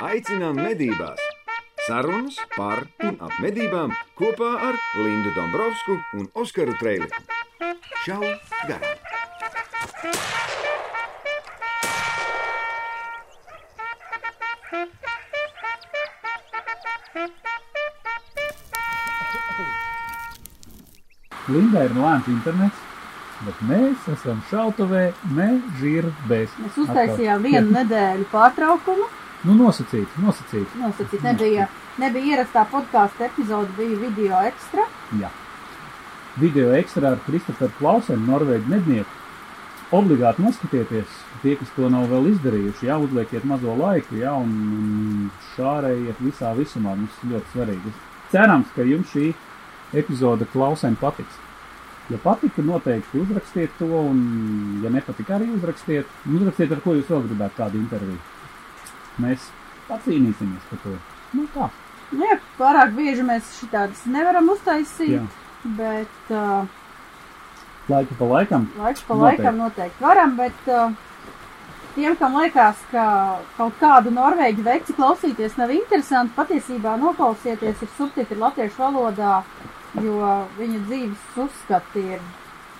Aicinām medībās! Sarunas par un ap medībām kopā ar Lindu Dombrovskiju un Oskaru Trēliņu. Čau! Garām! Lindai ir lēns internets, bet mēs esam šautavē mežģīrbēs. Mēs uztaisījām vienu nedēļu pārtraukumu. Nu, nosacīt, nosacīt. Nosacīt, nebija, nebija ierastā podkāstu epizode, bija video ekstra. Jā. Video ekstra ar Kristoferu Klausenu, Norvēģu mednieku. Obligāti noskatieties, tie, kas to nav vēl izdarījuši, jā, uzliekiet mazo laiku, jā, un, un šārējiet visā visumā, mums ļoti svarīgi. Cerams, ka jums šī epizode Klausēm patiks. Ja patika, noteikti uzrakstiet to, un ja nepatika, arī uzrakstiet. Uzrakstiet, ar ko jūs vēl gribētu kādu interviju. Mēs pacīnīsimies par to. Nu tā, Nu, jā, pārāk bieži mēs šitādas nevaram uztaisīt, jā. bet uh, Laiku pa laikam. laiks pa Noteikti. laikam noteikti varam. Bet uh, tiem, kam liekas, ka kaut kādu norvēģu veci klausīties nav interesanti, patiesībā noklausieties ir subtitri latviešu valodā, jo viņa dzīves uzskati ir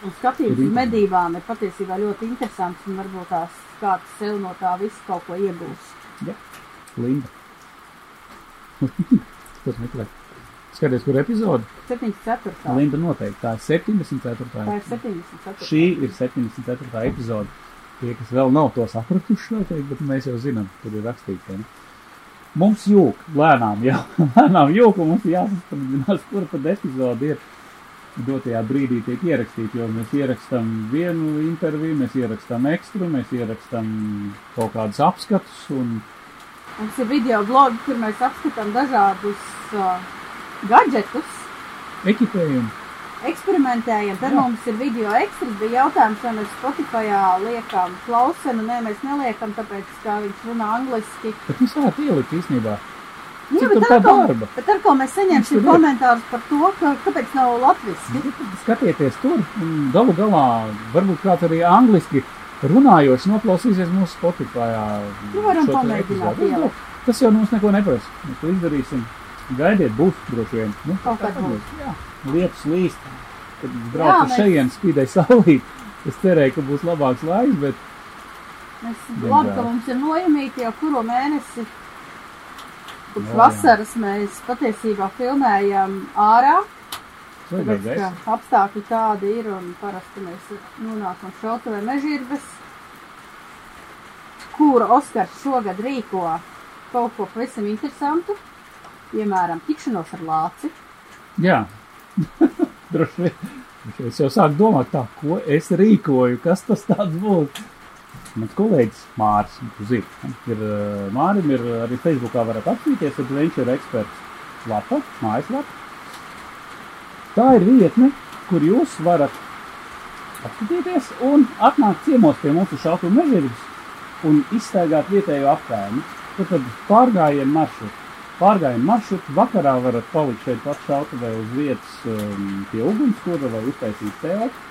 un skatījums uz medībām ir patiesībā ļoti interesants un varbūt tās kāds sev no tā visa kaut ko iegūs. Linda. Tas meklē. Skaties, kur epizode? 74. Linda noteikti. Tā ir 74. Tā ir 74. Šī ir 74. epizode. Tie, kas vēl nav to sapratuši, noteikti, bet mēs jau zinām, tur ir rakstīts. vai ne? Mums jūg, lēnām jau, lēnām jūg, un mums jāsastādinās, kur tad epizode ir. Dotajā brīdī tiek ierakstīta, jo mēs ierakstām vienu interviju, mēs ierakstām ekstru, mēs ierakstām kaut kādus apskatus, un Mums ir video blogi, kur mēs apskatām dažādus uh, gadgetus, ekipējumu. eksperimentējam. Tad Jā. Mums ir video ekstras. Bija jautājums, vai mēs Spotify liekam klausenu. Nē, mēs neliekam, tāpēc, ka viņš runā angliski. Bet mēs varētu ielikt īstenībā. Jā, Cik bet tur tā atkal-? Bet ko mēs saņemsim komentārus par to, ka, kāpēc nav latviski? Skatieties tur, galu galā varbūt kāds arī angliski runājošs noklausīsies mūsu Spotify. Nu, varam pamēģināt epizodi. ielikt. Tas jau mums neko neprasa. Mēs to izdarīsim. Gaidiet, būs droši vien. Nu, Kaut kad būs. Jā, lietus līst. Kad Jā, braucu mēs- šejienes, spīdēja saulīt. Es cerēju, ka būs labāks laiks, bet Mēs labi, ka mums ir nojamīti jau kuru mēnesi. Jā, jā. vasaras mēs patiesībā filmējam ārā. Tāpēc, ka apstākļi tādi ir un parasti mēs nonākam šautavē mežģīrbes, kura Oskars šogad rīko kaut ko pavisam interesantu, piemēram, tikšanos ar lāci. Jā, droši vien. Es jau sāku domāt, tā, ko es rīkoju, kas tas tāds būs. Mans kolēģis tu zini, ir eh, Mārim, ir arī Facebookā varat apskatīties, Adventure Experts lapa, mājaslapa. Tā ir vietne, kur jūs varat apskatīties un atnākt ciemos pie mūsu šautu mežģības un izstaigāt vietējo apkārtni. Tad, tad pārgājienu maršrutu. Pārgājienu maršrutu vakarā varat palikt šeit pat šautavē uz vietas um, pie ugunskura vai uztaisīt telpu.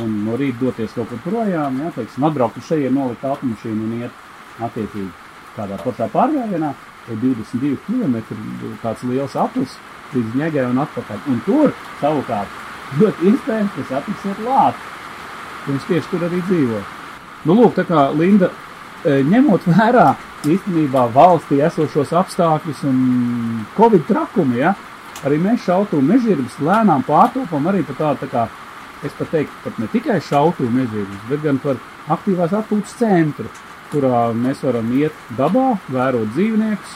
Un no rīta doties kaut kur projām, jā, teiksim, atbraukt uz šeit, nolikt automašīnu un iet attiecīgi kādā pašā pārgājienā. Ir 22 km tāds liels aplis līdz ņegai un atpakaļ. Un tur savukārt ļoti iespējams, ka satiksiet lāci. Viņš tieši tur arī dzīvo. Nu, lūk, tā kā Linda, e, ņemot vērā īstenībā valstī esošos apstākļus un covid trakumu, ja, arī mēs šautu mežģīrbas lēnām pārtopam arī par tādu, tā kā, es pat teiktu, pat ne tikai šautu mežģīrbas, bet gan par aktīvās atpūtas centru, kurā mēs varam iet dabā, vērot dzīvniekus,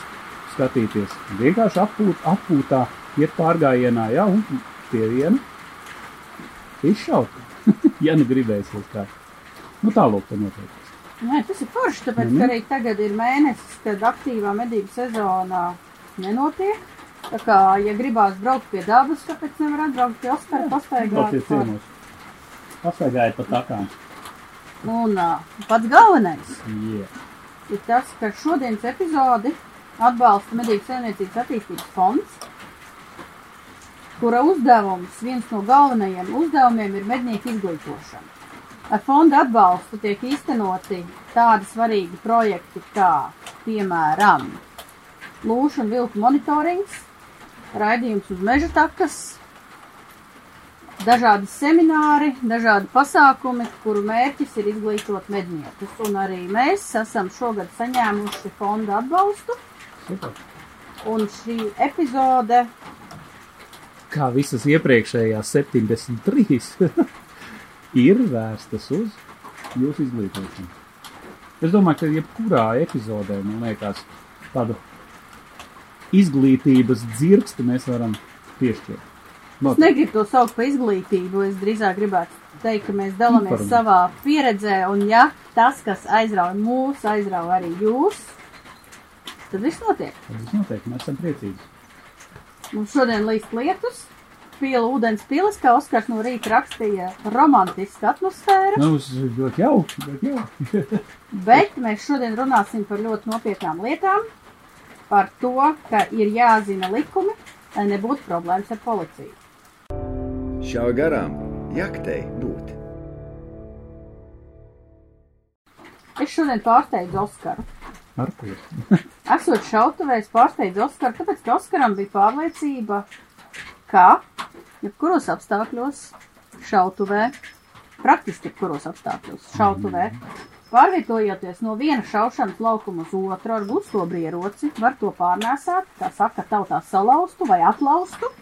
skatīties, vienkārši atpūt, atpūtā, iet pārgājienā, ja, un pie viena izšaut, ja nu gribēsies kā. Nu, tālūk, tā notiek. Nē, tas ir forši, tāpēc, Mhm. ka arī tagad ir mēnesis, kad aktīvā medību sezonā nenotiek. Tā kā, ja gribās braukt pie dabas, kāpēc nevar atbraukt pie Oskara pastaigāt? Pastaigājiet pa takām. Un pats galvenais Yeah. ir tas, ka šodienas epizodi atbalsta Medību saimniecības attīstības fonds, kura uzdevums, viens no galvenajiem uzdevumiem ir mednieku izglītošana. Ar fonda atbalstu tiek īstenoti tādi svarīgi projekti kā, piemēram, lūšu un vilku monitorings, raidījums uz meža takas, dažādi semināri, dažādi pasākumi, kuru mērķis ir izglītot medniekus. Un arī mēs esam šogad saņēmuši fonda atbalstu. Un šī epizode, Kā visas iepriekšējās 73 ir vērstas uz jūsu izglītošanu. Es domāju, ka jebkurā epizodē, man liekas, tādu izglītības dzirksti mēs varam piešķirt. Es negribu to saukt par izglītību, es drīzāk gribētu teikt, ka mēs dalāmies Informēt. savā pieredzē, un ja tas, kas aizrauja mūs, aizrauja arī jūs, tad viss notiek. Tas noteikti mēs esam priecīgi. Mums šodien līst lietus, pila ūdens pilis, kā Oskars no rīta rakstīja, romantiska atmosfēra, Nu, ļoti jauki, ļoti jauki. bet mēs šodien runāsim par ļoti nopietnām lietām, par to, ka ir jāzina likumi, lai nebūtu problēmas ar policiju. Šā garām jaktei būt. Es šodien pārsteidzu Oskaru. Ar ko? Esot šautavējs pārsteidzu Oskaru, tāpēc, ka Oskaram bija pārliecība, ka jebkuros apstākļos šautuvē, praktiski jebkuros apstākļos šautuvē, pārvietojoties no viena šaušanas laukuma uz otru ar gustobru ieroci, var to pārnēsāt, kā saka, tautā salaustu vai atlaustu,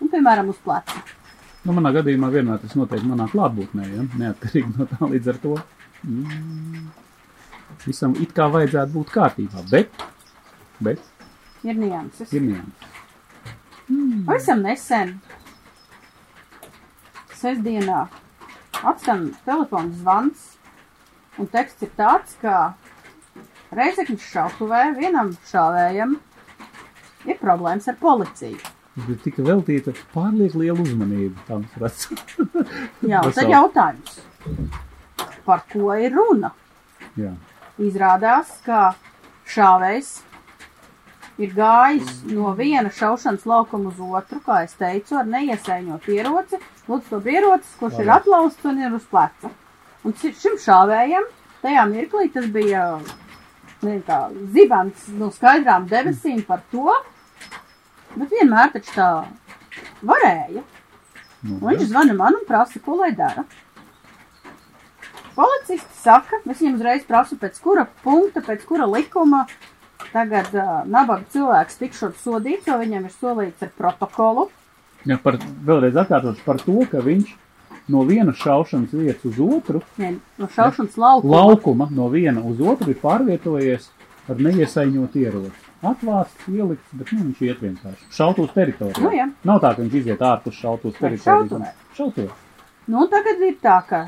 un, piemēram, uz pleca. Nu, manā gadījumā vienmēr tas notiek manā klātbūtnē, ja? neatkarīgi no tā līdz ar to. Mm, visam it kā vajadzētu būt kārtībā, bet, bet Ir nianses. ir nianses. Pavisam nesen, sestdienā, atskan telefona zvans, un teksts ir tāds, ka Reizeknas šautuvē vienam šāvējam ir problēmas ar policiju. Bet tika veltīta pārlieku liela uzmanība tam redzam. Jā, tad jautājums, par ko ir runa? Jā. Izrādās, ka šāvējs ir gājis no viena šaušanas laukuma uz otru, kā es teicu, ar neiesaiņot ieroci, lūdzu to ierocis, kurš ir Labi. atlausts un ir uz pleca. Un šim šāvējam tajā mirklī tas bija nezinu, kā zibens no skaidrām debesīm par to, bet vienmēr taču tā varēja. Nu, Un viņš zvana man un prasa, ko lai dara. Policisti saka, es viņam uzreiz prasu, pēc kura punkta, pēc kura likuma tagad uh, nabaga cilvēks tikšot sodīts, jo viņam ir solīts ar protokolu. Jā, par, vēlreiz atkārtošu par to, ka viņš no vienas šaušanas vietas uz otru, Ne, no šaušanas laukuma. laukuma no viena uz otru ir pārvietojies ar neiesaiņot ieroci. Atvāsts, ielikts, bet nu, viņš iet vienkārši. Šautūs teritorijā. Nu, jā. Nav tā, ka viņš iziet ārpus šautūs Vai teritorijas. Šautuvē. Nu, tagad ir tā, ka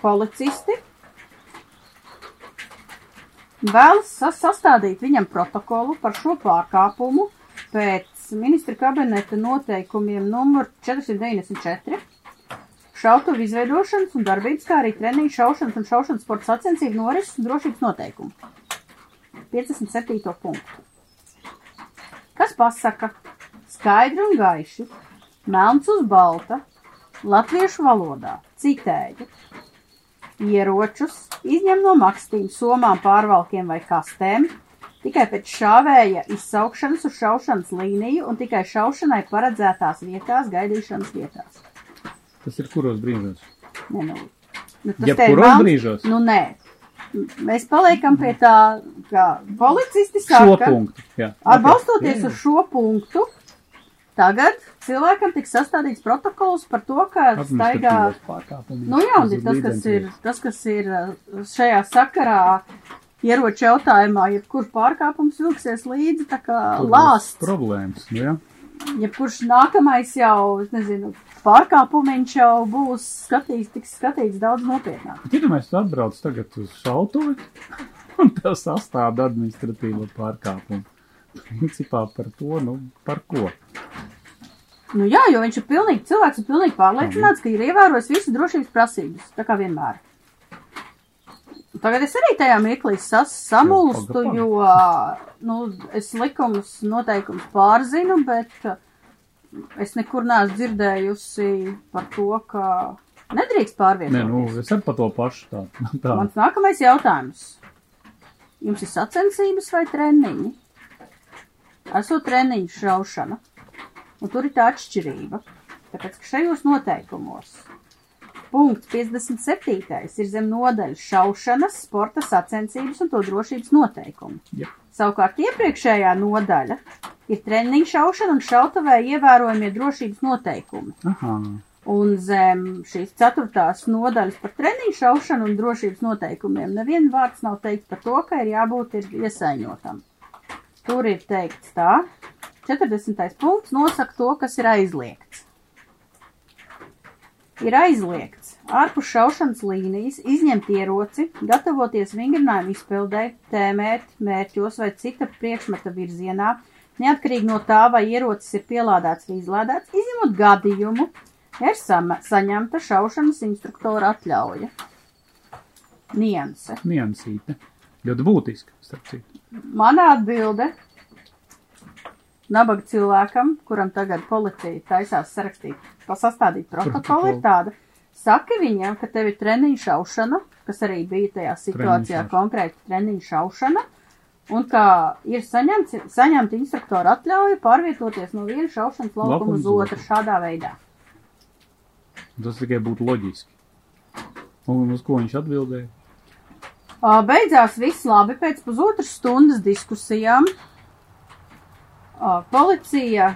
policisti vēlas sas- sastādīt viņam protokolu par šo pārkāpumu pēc ministra kabineta noteikumiem numur 494. Šautuvu izveidošanas un darbības, kā arī treniņu šaušanas un šaušanas sporta sacensību norises un drošības noteikumu. 57. punktu. Kas pasaka skaidri un gaiši, melns uz balta, latviešu valodā, citēju, ieročus izņem no makstīm, somām, pārvalkiem vai kastēm, tikai pēc šāvēja izsaukšanas uz šaušanas līniju un tikai šaušanai paredzētās vietās, gaidīšanas vietās. Tas ir kuros brīžos? Ne, nu, nu, tas Ja ir kuros brīžos? Nu, nē. Mēs paliekam pie tā, ka policisti Šo saka, punktu. Jā. Ar Ok. balstoties Jā, uz šo punktu, tagad cilvēkam tiks sastādīts protokols par to, ka staigā. Nu jā, un tas, kas ir, tas, kas ir uh, šajā sakarā ieroču jautājumā, jebkurš pārkāpums vilksies līdzi, tā kā lāsts. Problēmas. Nu, jā. Jebkurš nākamais jau, es nezinu, pārkāpumiņš jau būs skatīts, tiks skatīts daudz nopietnāk. Bet, ja mēs atbrauc tagad uz šautuvi, un tas sastāda administratīvo pārkāpumu. Principā par to, nu, par ko? Nu jā, jo viņš ir pilnīgi cilvēks un pilnīgi pārliecināts, ka ir ievērojis visu drošības prasības, tā kā vienmēr. Tagad es arī tajā mirklī samulstu, jo, nu, es likumus noteikums pārzinu, bet uh, es nekur neesmu dzirdējusi par to, ka nedrīkst pārvietoties. Nē, nu, es ar pa to pašu tā. tā. Mans nākamais jautājums. Jums ir sacensības vai treniņi? esot treniņu šaušana. Un tur ir tā atšķirība. Tāpēc, ka šajos noteikumos punkts 57. ir zem nodaļas šaušanas, sporta sacensības un to drošības noteikumu. Ja. Savukārt iepriekšējā nodaļa ir treniņu šaušana un šautavē ievērojamie drošības noteikumi. Aha. Un zem šīs ceturtās nodaļas par treniņu šaušanu un drošības noteikumiem neviena vārds nav teikts par to, ka ir jābūt ir iesaiņotam. Tur ir teikts tā, 40. punkts nosaka to, kas ir aizliegts. Ir aizliegts ārpus šaušanas līnijas izņemt ieroci, gatavoties vingrinājumu izpildē, tēmēt, mērķos vai cita priekšmeta virzienā, neatkarīgi no tā, vai ierocis ir pielādēts vai izlādēts, izņemot gadījumu, ir sama, saņemta šaušanas instruktora atļauja. Nianse. Niansīte. Ļoti būtiski, starp citu. Mana atbilde nabaga cilvēkam, kuram tagad policija taisās sarakstīt, pasastādīt Protokolu. ir tāda. Saki viņam, ka tev ir treniņu šaušana, kas arī bija tajā situācijā šaušana. konkrēti treniņu šaušana, un ka ir saņemts, saņemta instruktora atļauja pārvietoties no viena šaušanas laukuma uz otru šādā veidā. Tas tikai būtu loģiski. Un uz ko viņš atbildēja? Beidzās viss labi pēc pusotras stundas diskusijām. Policija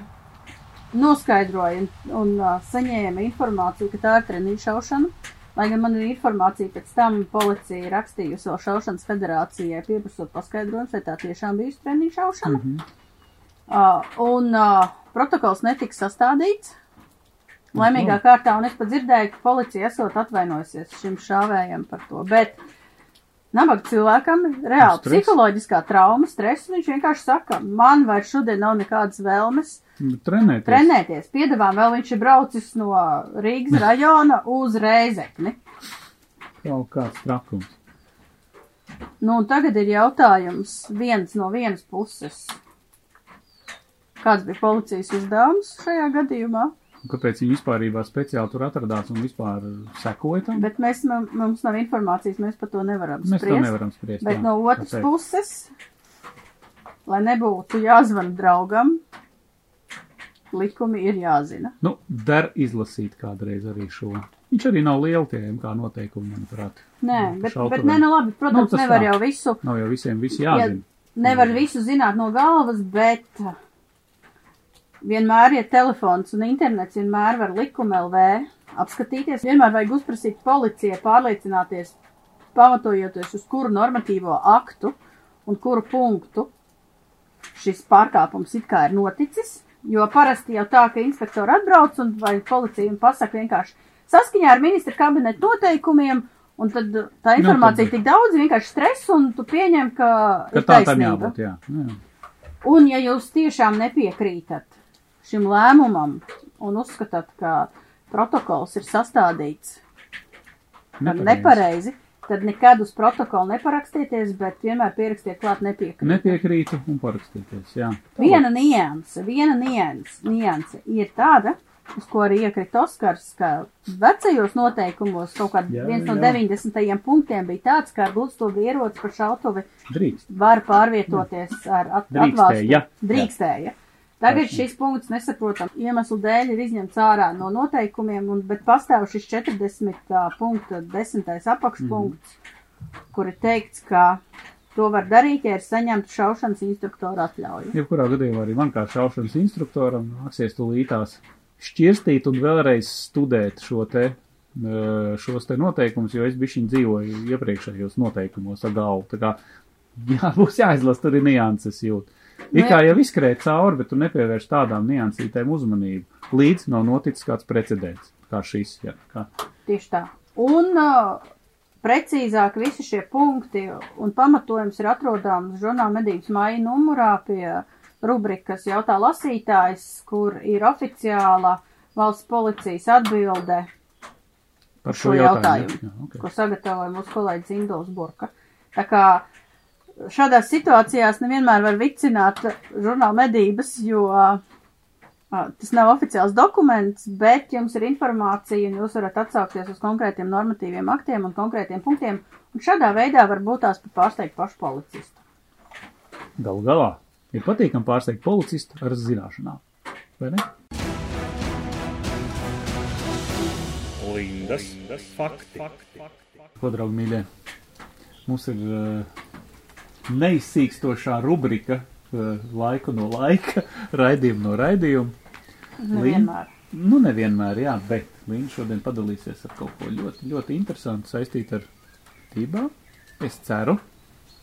noskaidroja un, un ā, saņēma informāciju, ka tā ir treniņu šaušana. Lai gan man ir informācija, pēc tam policija rakstījusi vēl šaušanas federācijai, pieprasot paskaidrojumus, vai tā tiešām bijusi treniņu šaušana. Mhm. Uh, un uh, protokols netika sastādīts. Laimīgā kārtā, un es pat dzirdēju, ka policija esot atvainojusies šim šāvējam par to. Bet nabaga cilvēkam reāli Stress. psiholoģiskā trauma, stress. Viņš vienkārši saka, man vairs šodien nav nekādas vēlmes Nu, Trenēties. trenēties. Piedāvām vēl viņš ir braucis no Rīgas rajona uz Reizekni. Kaut kāds trakums. Nu, un tagad ir jautājums viens no vienas puses. Kāds bija policijas uzdevums šajā gadījumā? Kāpēc viņi vispār speciāli tur atradās un vispār sekoja tam? Bet mēs, mam- mums nav informācijas, mēs par to nevaram Mēs to spriest. nevaram spriest. Bet jā, no otras tā teikt. puses, lai nebūtu jāzvan draugam, likumi ir jāzina. Nu, der izlasīt kādreiz arī šo. Viņš arī nav liela tie kā noteikumi, manuprāt. Nē, bet, Šautuvēm. bet nē, nu labi, protams, Nu, nu, tas nevar tā. jau visu, Nav jau visiem visi Ja- jāzina. nevar visu zināt no galvas, bet vienmēr ir telefons un internets, vienmēr var likuma LV apskatīties, vienmēr vajag uzprasīt policijai, pārliecināties, pamatojoties uz kuru normatīvo aktu un kuru punktu šis pārkāpums it kā ir noticis, jo parasti jau tā, ka inspektori atbrauc un vai policija un pasaka vienkārši saskaņā ar ministra kabineta noteikumiem, un tad tā informācija tad- tik daudz, vienkārši stress, un tu pieņem, ka, Ka ir tā tam jābūt, jā. Nu, jā. Un ja jūs tiešām nepiekrītat šim lēmumam un uzskatāt, ka protokols ir sastādīts par nepareizi, tad nekad uz protokolu neparakstieties, bet vienmēr pierakstiet klāt nepiekrīt. Nepiekrītu un parakstieties, jā. Viena nianse, viena nianse, nianse ir tāda, uz ko arī iekrita Oskars, ka vecajos noteikumos kaut kāds Jā, viens no jā. 90. punktiem bija tāds, ka ar gulstobu ieroci par šautuvi Drīkst. var pārvietoties ar at Drīkstēja, atvāstu. jā. Tagad Taisnība. šis punkts nesaprotam iemeslu dēļ ir izņemts ārā no noteikumiem, un, bet pastāv šis 40. punkta 10. apakšpunkts, kur ir teikts, ka to var darīt, ja ir saņemta šaušanas instruktora atļauja. Jebkurā gadījumā arī man kā šaušanas instruktoram nāksies tūlītās šķirstīt un vēlreiz studēt šo te, šos te noteikumus, jo es bišķiņ dzīvoju iepriekšējos noteikumos ar galvu. Tā kā, jā, būs jāizlas, tur ir nianses jūt. Nu, kā jau izskrēja cauri, bet tu nepievērš tādām niansītēm uzmanību, līdz nav noticis kāds precedents, kā šis, jā, kā. Tieši tā. Un uh, precīzāk visi šie punkti un pamatojums ir atrodams žurnāla medības māja numurā pie rubrikas jautā lasītājs, kur ir oficiāla valsts policijas atbilde, Par šo jautājumu. Jā, okay. ko sagatavoja mūsu kolēģis Indovs Burka. Tā kā šādās situācijās nevienmēr var vicināt žurnāla medības, jo tas nav oficiāls dokuments, bet jums ir informācija un jūs varat atsaukties uz konkrētiem normatīviem aktiem un konkrētiem punktiem, un šādā veidā var būt tās pat pārsteigt pašu policistu. Galu galā Ir patīkami pārsteigt policistu ar zināšanām. Vai ne? Lindas, Lindas fakti. Ko, draugi mīļie? Mums ir uh, neizsīkstošā rubrika uh, laiku no laika, raidījumu no raidījuma. Nevienmēr. Nu, nevienmēr, jā, bet Līna šodien padalīsies ar kaut ko ļoti, ļoti interesantu saistītu ar tībām. Es ceru,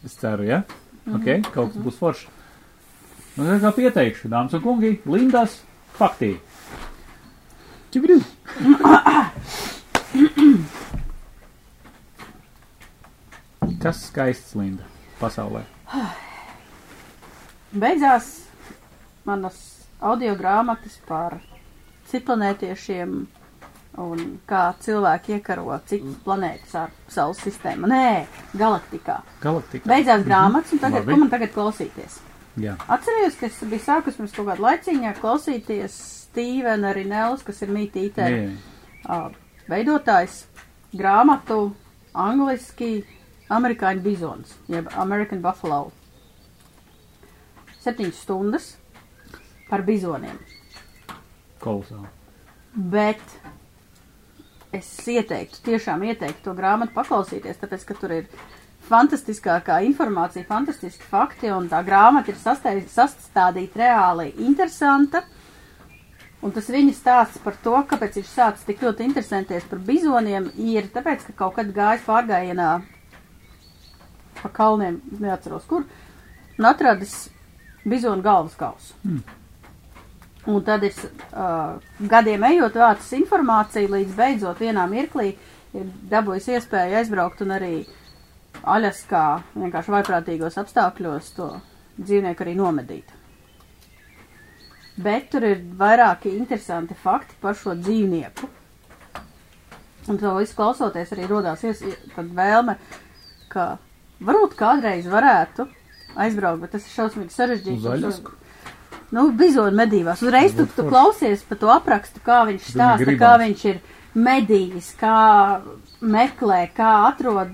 es ceru, jā, Mhm. ok, kaut kas būs forši. Nu, tā kā pieteikšu, dāmas un kungi, Lindas faktī. Čibriu! Kas skaists, Linda, pasaulē? Beidzās manas audio grāmatas par citplanētiešiem un kā cilvēki iekaro citas planētas ar Saules sistēmu. Nē, galaktikā. Galaktika. Beidzās grāmatas, un tagad, Labi. ko man tagad klausīties? Jā, Atcerējos, ka es biju sākus pirms kaut kāda laiciņā klausīties Stīvena Rinēlas, kas ir mītītē veidotājs grāmatu angliski amerikāņu bizons, jeb American Buffalo. Septiņas stundas par bizoniem. kolosāli. Bet es ieteiktu, tiešām ieteiktu to grāmatu paklausīties, tāpēc, ka tur ir fantastiskākā informācija, fantastiski fakti, un tā grāmata ir sastādīta reāli interesanta. Un tas viņa stāsts par to, kāpēc viņš sācis tik ļoti interesēties par bizoniem, ir tāpēc, ka kaut kad gājis pārgājienā pa kalniem, neatceros kur, un atradis bizonu galvas kausu. Un tad ir uh, gadiem ejot vācis informāciju, līdz beidzot vienā mirklī ir dabūjis iespēju aizbraukt un arī Aļaskā vienkārši vaiprātīgos apstākļos to dzīvnieku arī nomedīt. Bet tur ir vairāki interesanti fakti par šo dzīvnieku. Un to visu klausoties arī rodās ies, tad vēlme, ka varbūt kādreiz varētu aizbraukt, bet tas ir šausmīgi sarežģīti. Uz Aļasku? Nu, bizonu medībās. Uzreiz tu, tu klausies par to aprakstu, kā viņš stāsta, kā viņš ir medījis, kā meklē, kā atrod.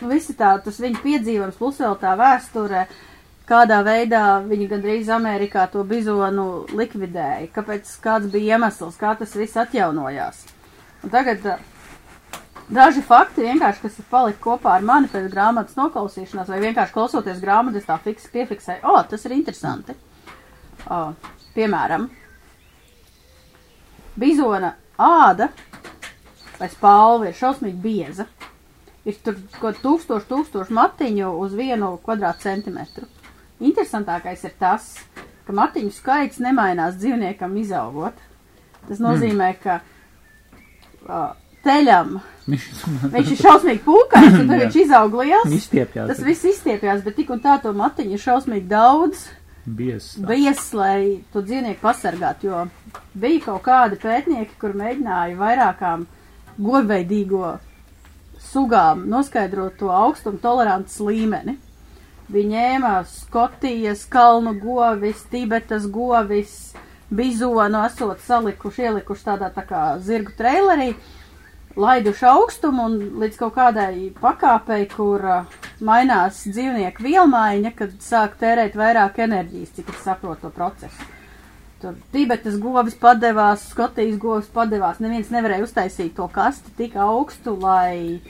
Nu, visi tā, tas viņa piedzīvojums, plus vēl tā vēsture, kādā veidā viņi gandrīz Amerikā to bizonu likvidēja, kāpēc, kāds bija iemesls, kā tas viss atjaunojās. Un tagad daži fakti vienkārši, kas ir palika kopā ar mani pēc grāmatas noklausīšanās, vai vienkārši klausoties grāmatu, es tā fiks, piefiksēju, o, tas ir interesanti. O, piemēram, bizona āda vai spalva ir šausmīgi bieza. Ir tur kaut tūkstoši, tūkstoši matiņu uz vienu kvadrātcentimetru. Interesantākais ir tas, ka matiņu skaits nemainās dzīvniekam izaugot. Tas nozīmē, ka uh, teļam Viņš viņš ir šausmīgi pūkais, un Jā. viņš izaug liels. izstiepjās. Tas viss izstiepjās, bet tik un tā to matiņu ir šausmīgi daudz Bies. bies, lai to dzīvnieku pasargātu, jo bija kaut kādi pētnieki, kur mēģināja vairākām govveidīgo sugām noskaidrot to augstumu tolerants līmeni. Viņi ņēma Skotijas kalnu govis, Tibetas govis, bizonu esot salikuši, ielikuši tādā tā kā zirgu trailerī, laiduši augstumu un līdz kaut kādai pakāpei, kur uh, mainās dzīvnieku vielmaiņa, kad sāk tērēt vairāk enerģijas, cik es saprotu to procesu. Tur Tibetas govis padevās, Skotijas govis padevās, neviens nevarēja uztaisīt to kasti tik augstu, lai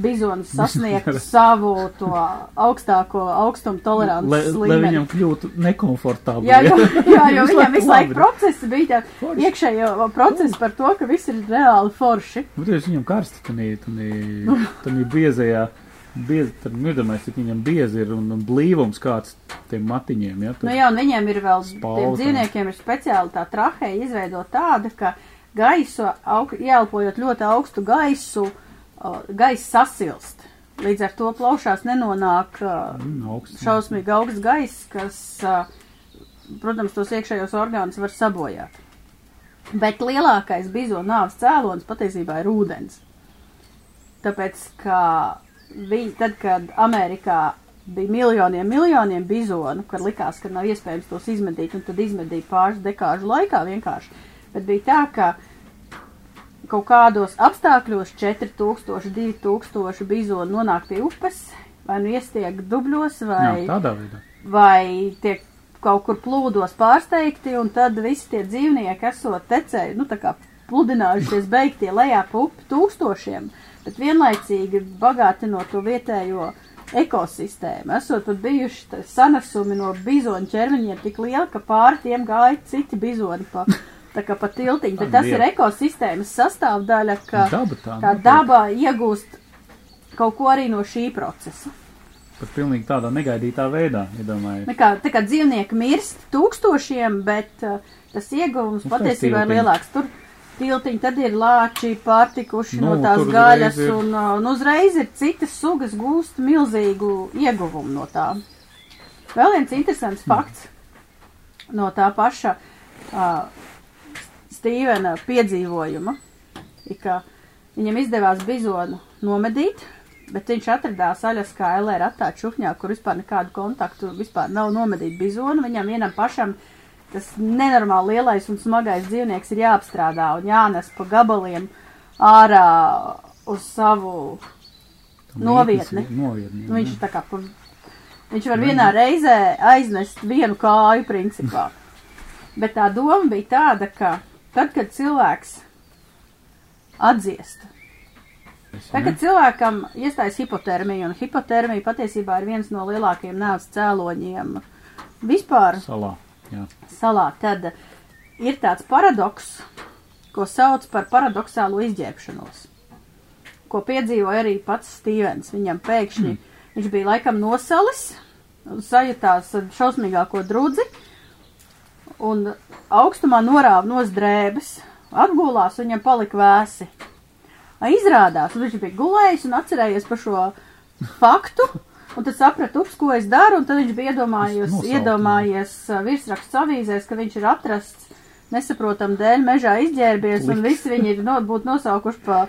bizons sasniegtu savu to augstāko augstumu tolerances Lai, lai līmeni. viņam kļūtu nekomfortabli. Jā, jo, jā, jo viņam visu laiku procesi bija tā iekšējo procesi par to, ka viss ir reāli forši. Nu, tas viņam karsti, tanī, tanī, tanī biezajā, biez, tad mirdomais, cik viņam biezi ir un, un blīvums kāds tiem matiņiem, ja? Nu jā, un viņiem ir vēl, Spalva tiem dzīvniekiem ir speciāli tā trahēja izveidot tāda, ka gaisu, aug, ieelpojot ļoti augstu gaisu, uh, gaiss sasilst. Līdz ar to plaušās nenonāk Mm, šausmīgi augsts gaiss, kas, protams, tos iekšējos orgānus var sabojāt. Bet lielākais bizo nāves cēlonis patiesībā ir ūdens. Tāpēc, ka viņi, tad, kad Amerikā bija miljoniem, miljoniem bizonu, kad likās, ka nav iespējams tos izmedīt, un tad izmedīja pāris dekāžu laikā vienkārši. Bet bija tā, ka kaut kādos apstākļos 4000, 2000 bizonu nonāk pie upes, vai nu iestiek dubļos, vai Jā, vai tiek kaut kur plūdos pārsteigti, un tad visi tie dzīvnieki esot tecēji, nu tā kā pludinājušies beigtie lejā pa upi tūkstošiem, bet vienlaicīgi bagātinot to vietējo ekosistēmu. Esot pat bijuši sanesumi no bizoņu ķermeņiem tik lieli, ka pāri tiem gāja citi bizoni pa, tā kā pa tiltiņu, bet tas ir ekosistēmas sastāvdaļa, ka, Daba tā, noteikti. daba iegūst kaut ko arī no šī procesa. Pat pilnīgi tādā negaidītā veidā, iedomājies. Tā kā, tā kā dzīvnieki mirst tūkstošiem, bet uh, tas ieguvums Nu, tā patiesībā ir lielāks. Tur tiltiņi, tad ir lāči pārtikuši no Nu, tās tur uzreiz gaļas, ir- un, uh, un uzreiz ir citas sugas gūst milzīgu ieguvumu no tā. Vēl viens interesants Hmm. fakts no tā paša uh, Stīvena piedzīvojuma, ir, ka viņam izdevās bizonu nomedīt, bet viņš atradās Aļaskā LR attā čukņā, kur vispār nekādu kontaktu vispār nav nomedīt bizonu. Viņam vienam pašam tas nenormāli lielais un smagais dzīvnieks ir jāapstrādā un jānes pa gabaliem ārā uz savu novietni. Novietni. Nu, viņš tā kā, kur, viņš var vienā reizē aiznest vienu kāju principā. Bet tā doma bija tāda, ka tad, kad cilvēks atdziest, tad, kad cilvēkam iestājas hipotermija, un hipotermija patiesībā ir viens no lielākajiem nāves cēloņiem vispār Salā. Jā. salā, tad ir tāds paradoks, ko sauc par paradoxālo izģērbšanos, ko piedzīvoja arī pats Stīvens. Viņam pēkšņi mm. viņš bija laikam nosalis, sajūtās šausmīgāko drudzi, un augstumā norāva nos drēbes, atgulās, un viņam palika vēsi. Izrādās, un viņš bija gulējis un atcerējies par šo faktu, un tad saprata, ups, ko es daru, un tad viņš bija iedomājies, iedomājies ā, virsraksts avīzēs, ka viņš ir atrasts nesaprotam dēļ mežā izģērbies, un Liks. visi viņi ir no, būtu nosaukuši pa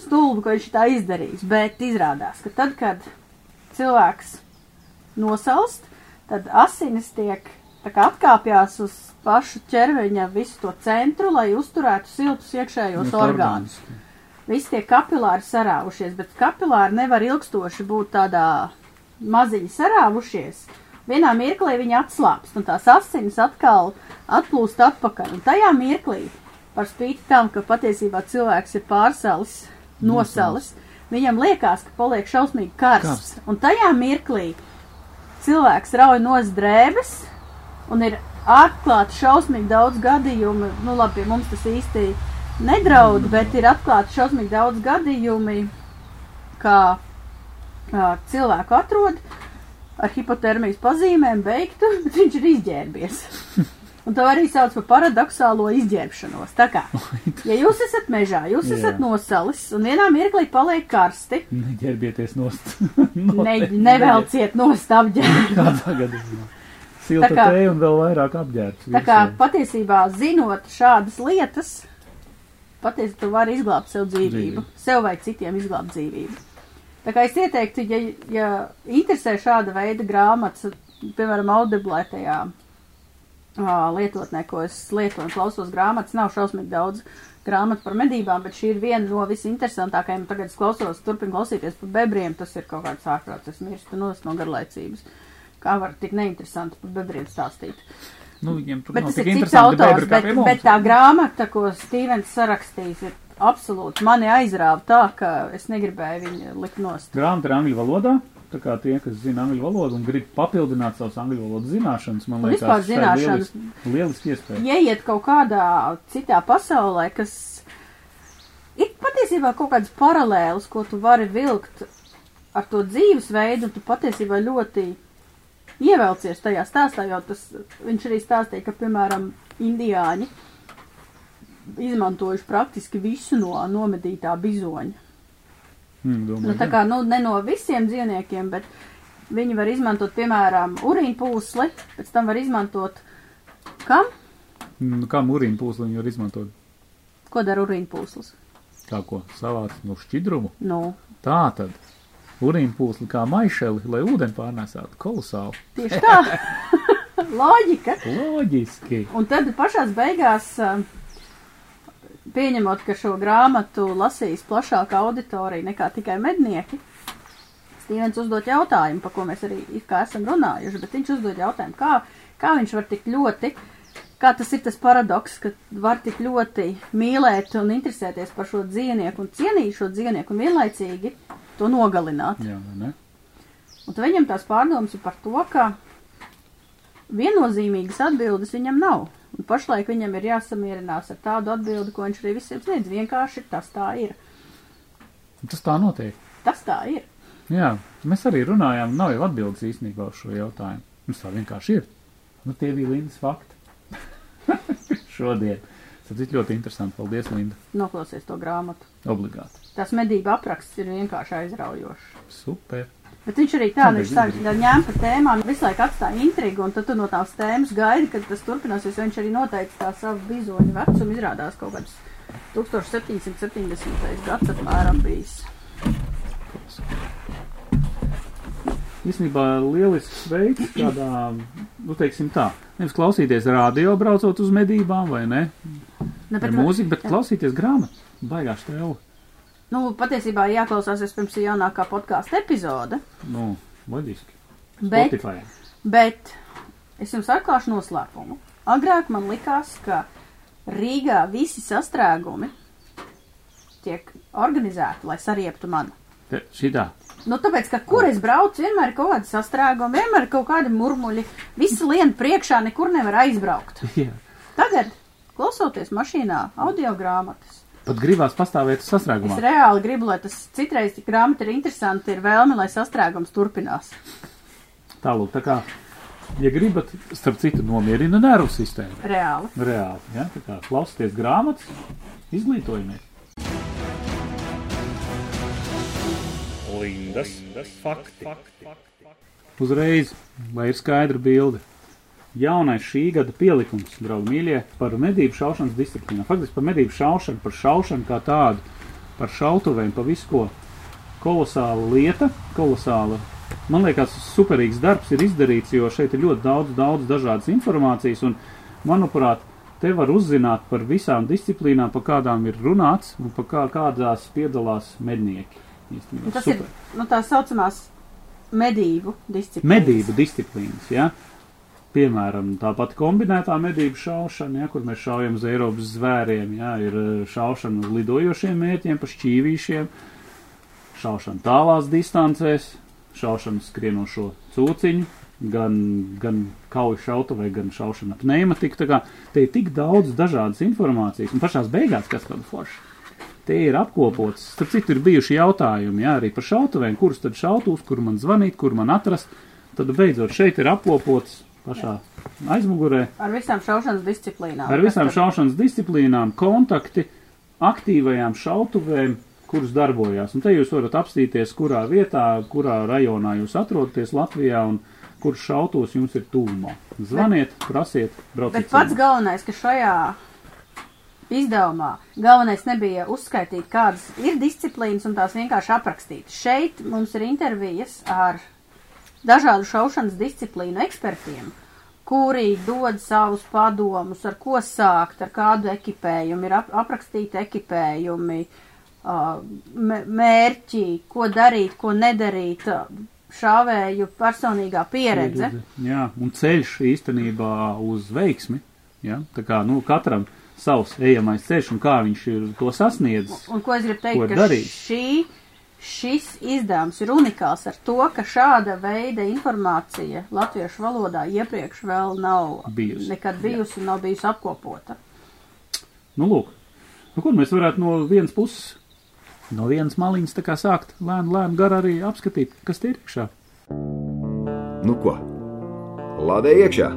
stulbu, ka viņš tā izdarījis. Bet izrādās, ka tad, kad cilvēks nosalst, tad asinis tiek tā kā atkāpjās uz pašu ķermeņa visu to centru, lai uzturētu siltus iekšējos Nu, orgānus. Visi tie kapilāri sarāvušies, bet kapilāri nevar ilgstoši būt tādā maziņi sarāvušies. Vienā mirklī viņi atslābst, un tās asinis atkal atplūst atpakaļ. Un tajā mirklī, par spīti tam, ka patiesībā cilvēks ir pārsalis, nosalis, viņam liekas, ka paliek šausmīgi karsts. Karsts. Un tajā mirklī cilvēks rauj nos drēbes, un ir atklāti šausmīgi daudz gadījumu. Nu, labi, mums tas īsti nedraud, bet ir atklāti šausmīgi daudz gadījumi, kā ā, cilvēku atrod ar hipotermijas pazīmēm beigtu, bet viņš ir izģērbies. Un to arī sauc par paradoxālo izģērbšanos. Tā kā, ja jūs esat mežā, jūs Jā. esat nosalis, un vienā mirklī paliek karsti, Neģērbieties nost. ne, nevelciet nost apģērbu. Kādā gadījumā. Silta kā- tēja un vēl vairāk apģērbs. Tā kā patiesībā zinot šādas lietas, patiesībā tu vari izglābt sev dzīvību, Dzīvību. sev vai citiem izglābt dzīvību. Tā kā es ieteiktu, ja, ja interesē šāda veida grāmatas, piemēram, audiblē tajā ā, lietotnē, ko es lietoju un klausos grāmatas, nav šausmīgi daudz grāmatu par medībām, bet šī ir viena no visinteresantākajām. Tagad es klausos, turpinu klausīties par bebriem, tas ir kaut kāds ārprāts, es mirstu no, garlaicības. Kā var tik neinteresanti par bebriem stāstīt? Nu, viņiem tur Bet tas ir cits interesanti autors, bebri bet, bet tā grāmata, ko Stīvens sarakstījis, ir absolūti mani aizrāva tā, ka es negribēju viņu likt nost. Grāmata ir angļu valodā. Tā kā tie, kas zina angļu valodu un grib papildināt savas angļu valodas zināšanas, man Un liekas, vispār zināšanas. lieliski, lieliski iespēja. Ieiet kaut kādā citā pasaulē, kas ir patiesībā kaut kāds paralēls, ko tu vari vilkt ar to dzīvesveidu, tu patiesībā ļoti ievelcies tajā stāstā, jo tas, viņš arī stāstīja, ka, piemēram, indiāņi izmantojuši praktiski visu no nomedītā bizoņa. Mm, domāju, Nu, tā kā, nu, ne no visiem dzīvniekiem, bet viņi var izmantot, piemēram, urīnpūsli, pēc tam var izmantot kam? Mm, Kā mūrīna pūsliņu var izmantot? Ko dara urīnpūslis? Kā ko savāc no šķidrumu? Nu, Tā tad. Urīna pūsli kā maišeli, lai ūdeni pārnēsātu. Kolosāli. tieši tā. Loģika. Loģiski. Un tad pašās beigās, ā, pieņemot, ka šo grāmatu lasīs plašāka auditorija nekā tikai mednieki, Stīvens uzdot jautājumu, par ko mēs arī it kā esam runājuši, bet viņš uzdod jautājumu, kā, kā viņš var tik ļoti, kā tas ir tas paradoks, ka var tik ļoti mīlēt un interesēties par šo dzīvnieku un cienīt šo dzīvnieku un vienlaicīgi to nogalināt. Jā? Un tad viņam tās pārdomas ir par to, ka viennozīmīgas atbildes viņam nav. Un pašlaik viņam ir jāsamierinās ar tādu atbildi, ko viņš arī visiem sniedz. Vienkārši tas tā ir. Tas tā notiek. Tas tā ir. Jā, mēs arī runājām, nav jau atbildes īstenībā uz šo jautājumu. Mums tā vienkārši ir. Nu, tie bija Lindas fakti. Šodien. Tas ir ļoti interesanti. Paldies, Linda. Noklausies to grāmatu. Obligāti. Tās medību apraksts ir vienkārši aizraujošs. Super. Bet viņš arī tā, Kādēļ viņš sāk izdarīt? ņemt par tēmām, visu laiku atstāja intrigu, un tad tu no tās tēmas gaidi, kad tas turpināsies, jo viņš arī noteica tā savu bizoņu vecumu, izrādās kaut kāds 1770. gads apmēram bijis. Īstenībā lielisks veids, kādā, nu, teiksim tā, nevis klausīties radio braucot uz medībām vai ne, Ne, ar mūziku, bet jā. klausīties grāmatu. Baigā stēlu. Nu, patiesībā jāklausās vispirms ir jaunākā podkāstu epizode, Nu, loģiski. bet, Spotify. bet es jums atklāšu noslēpumu. Agrāk man likās, ka Rīgā visi sastrēgumi tiek organizēti, lai sarieptu mani. Te, šitā. Nu, tāpēc, ka kur es braucu, vienmēr ir kaut kāda sastrēguma, vienmēr ir kaut kādi murmuļi, visi lien priekšā, nekur nevar aizbraukt. Jā. Tagad, klausoties mašīnā, audio grāmatas, Pat gribās pastāvēt es sastrēgumā. reāli gribu, lai tas citreiz tik grāmata ir interesanti, ir vēlme, lai sastrēgums turpinās. Tālūk, tā kā, ja gribat, starp citu, nomierina nervu sistēmu. Reāli. Reāli, ja? Tā kā klausieties grāmatas, izglītojamies. Lindas fakti. Uzreiz, lai ir skaidra bilde. Jaunais šī gada pielikums, draugi mīļie, par medību šaušanas disciplīnu. Faktiski par medību šaušanu, par šaušanu kā tādu, par šautuvēm, par visu ko. Kolosāla lieta, kolosāla. Man liekas, superīgs darbs ir izdarīts, jo šeit ir ļoti daudz, daudz dažādas informācijas, un, manuprāt, te var uzzināt par visām disciplīnām, par kādām ir runāts, un par kā, kādās piedalās mednieki. Īstenībā tas super. ir nu, tā saucamās medību disciplīnas. medību disciplīnas. Ja? Piemēram, tā pati kombinētā medību šaušana, ja, kur mēs šaujam uz Eiropas zvēriem, ja, ir eh, šaušana uz lidojošiem mērķiem, pa šķīvīšiem, šaušana tālās distancēs, šaušana skrienošo cūciņu, gan, gan kauju šautavē, gan šaušana ar pneimatiku. Tā kā te ir tik daudz dažādas informācijas, un pašās beigās, kas tāda forša. Te ir apkopots, starp citu, ir bijuši jautājumi jā, arī par šautuvēm, kurus tad šautūs, kur man zvanīt, kur man atrast. Tad beidzot šeit ir apkopots pašā aizmugurē Ar visām šaušanas disciplīnām. ar visām šaušanas disciplīnām, kontakti, aktīvajām šautuvēm, kuras darbojās. Un te jūs varat apstīties, kurā vietā, kurā rajonā jūs atrodaties Latvijā un kurš šautos jums ir tūmā. Zvaniet, prasiet, brauciet. Bet pats galvenais, ka šajā izdevumā galvenais nebija uzskaitīt, kādas ir disciplīnas un tās vienkārši aprakstīt. Šeit mums ir intervijas ar dažādu šaušanas disciplīnu ekspertiem, kuri dod savus padomus, ar ko sākt, ar kādu ekipējumu, ir ap aprakstīti ekipējumi, mē- mērķi, ko darīt, ko nedarīt, šāvēju personīgā pieredze. Jā, un ceļš īstenībā uz veiksmi. Ja? Tā kā nu, katram savs ejamais ceļš un kā viņš ir to sasniedzis. Un ko es gribu teikt, ka darījis? šī, šis izdevums ir unikāls ar to, ka šāda veida informācija latviešu valodā iepriekš vēl nav Bijusi. nekad bijusi un nav bijusi apkopota. Nu, lūk, nu, kur mēs varētu no vienas puses, no vienas maliņas tā kā sākt lēni, lēni gar arī apskatīt, kas tie ir iekšā. Nu ko? Lādē iekšā!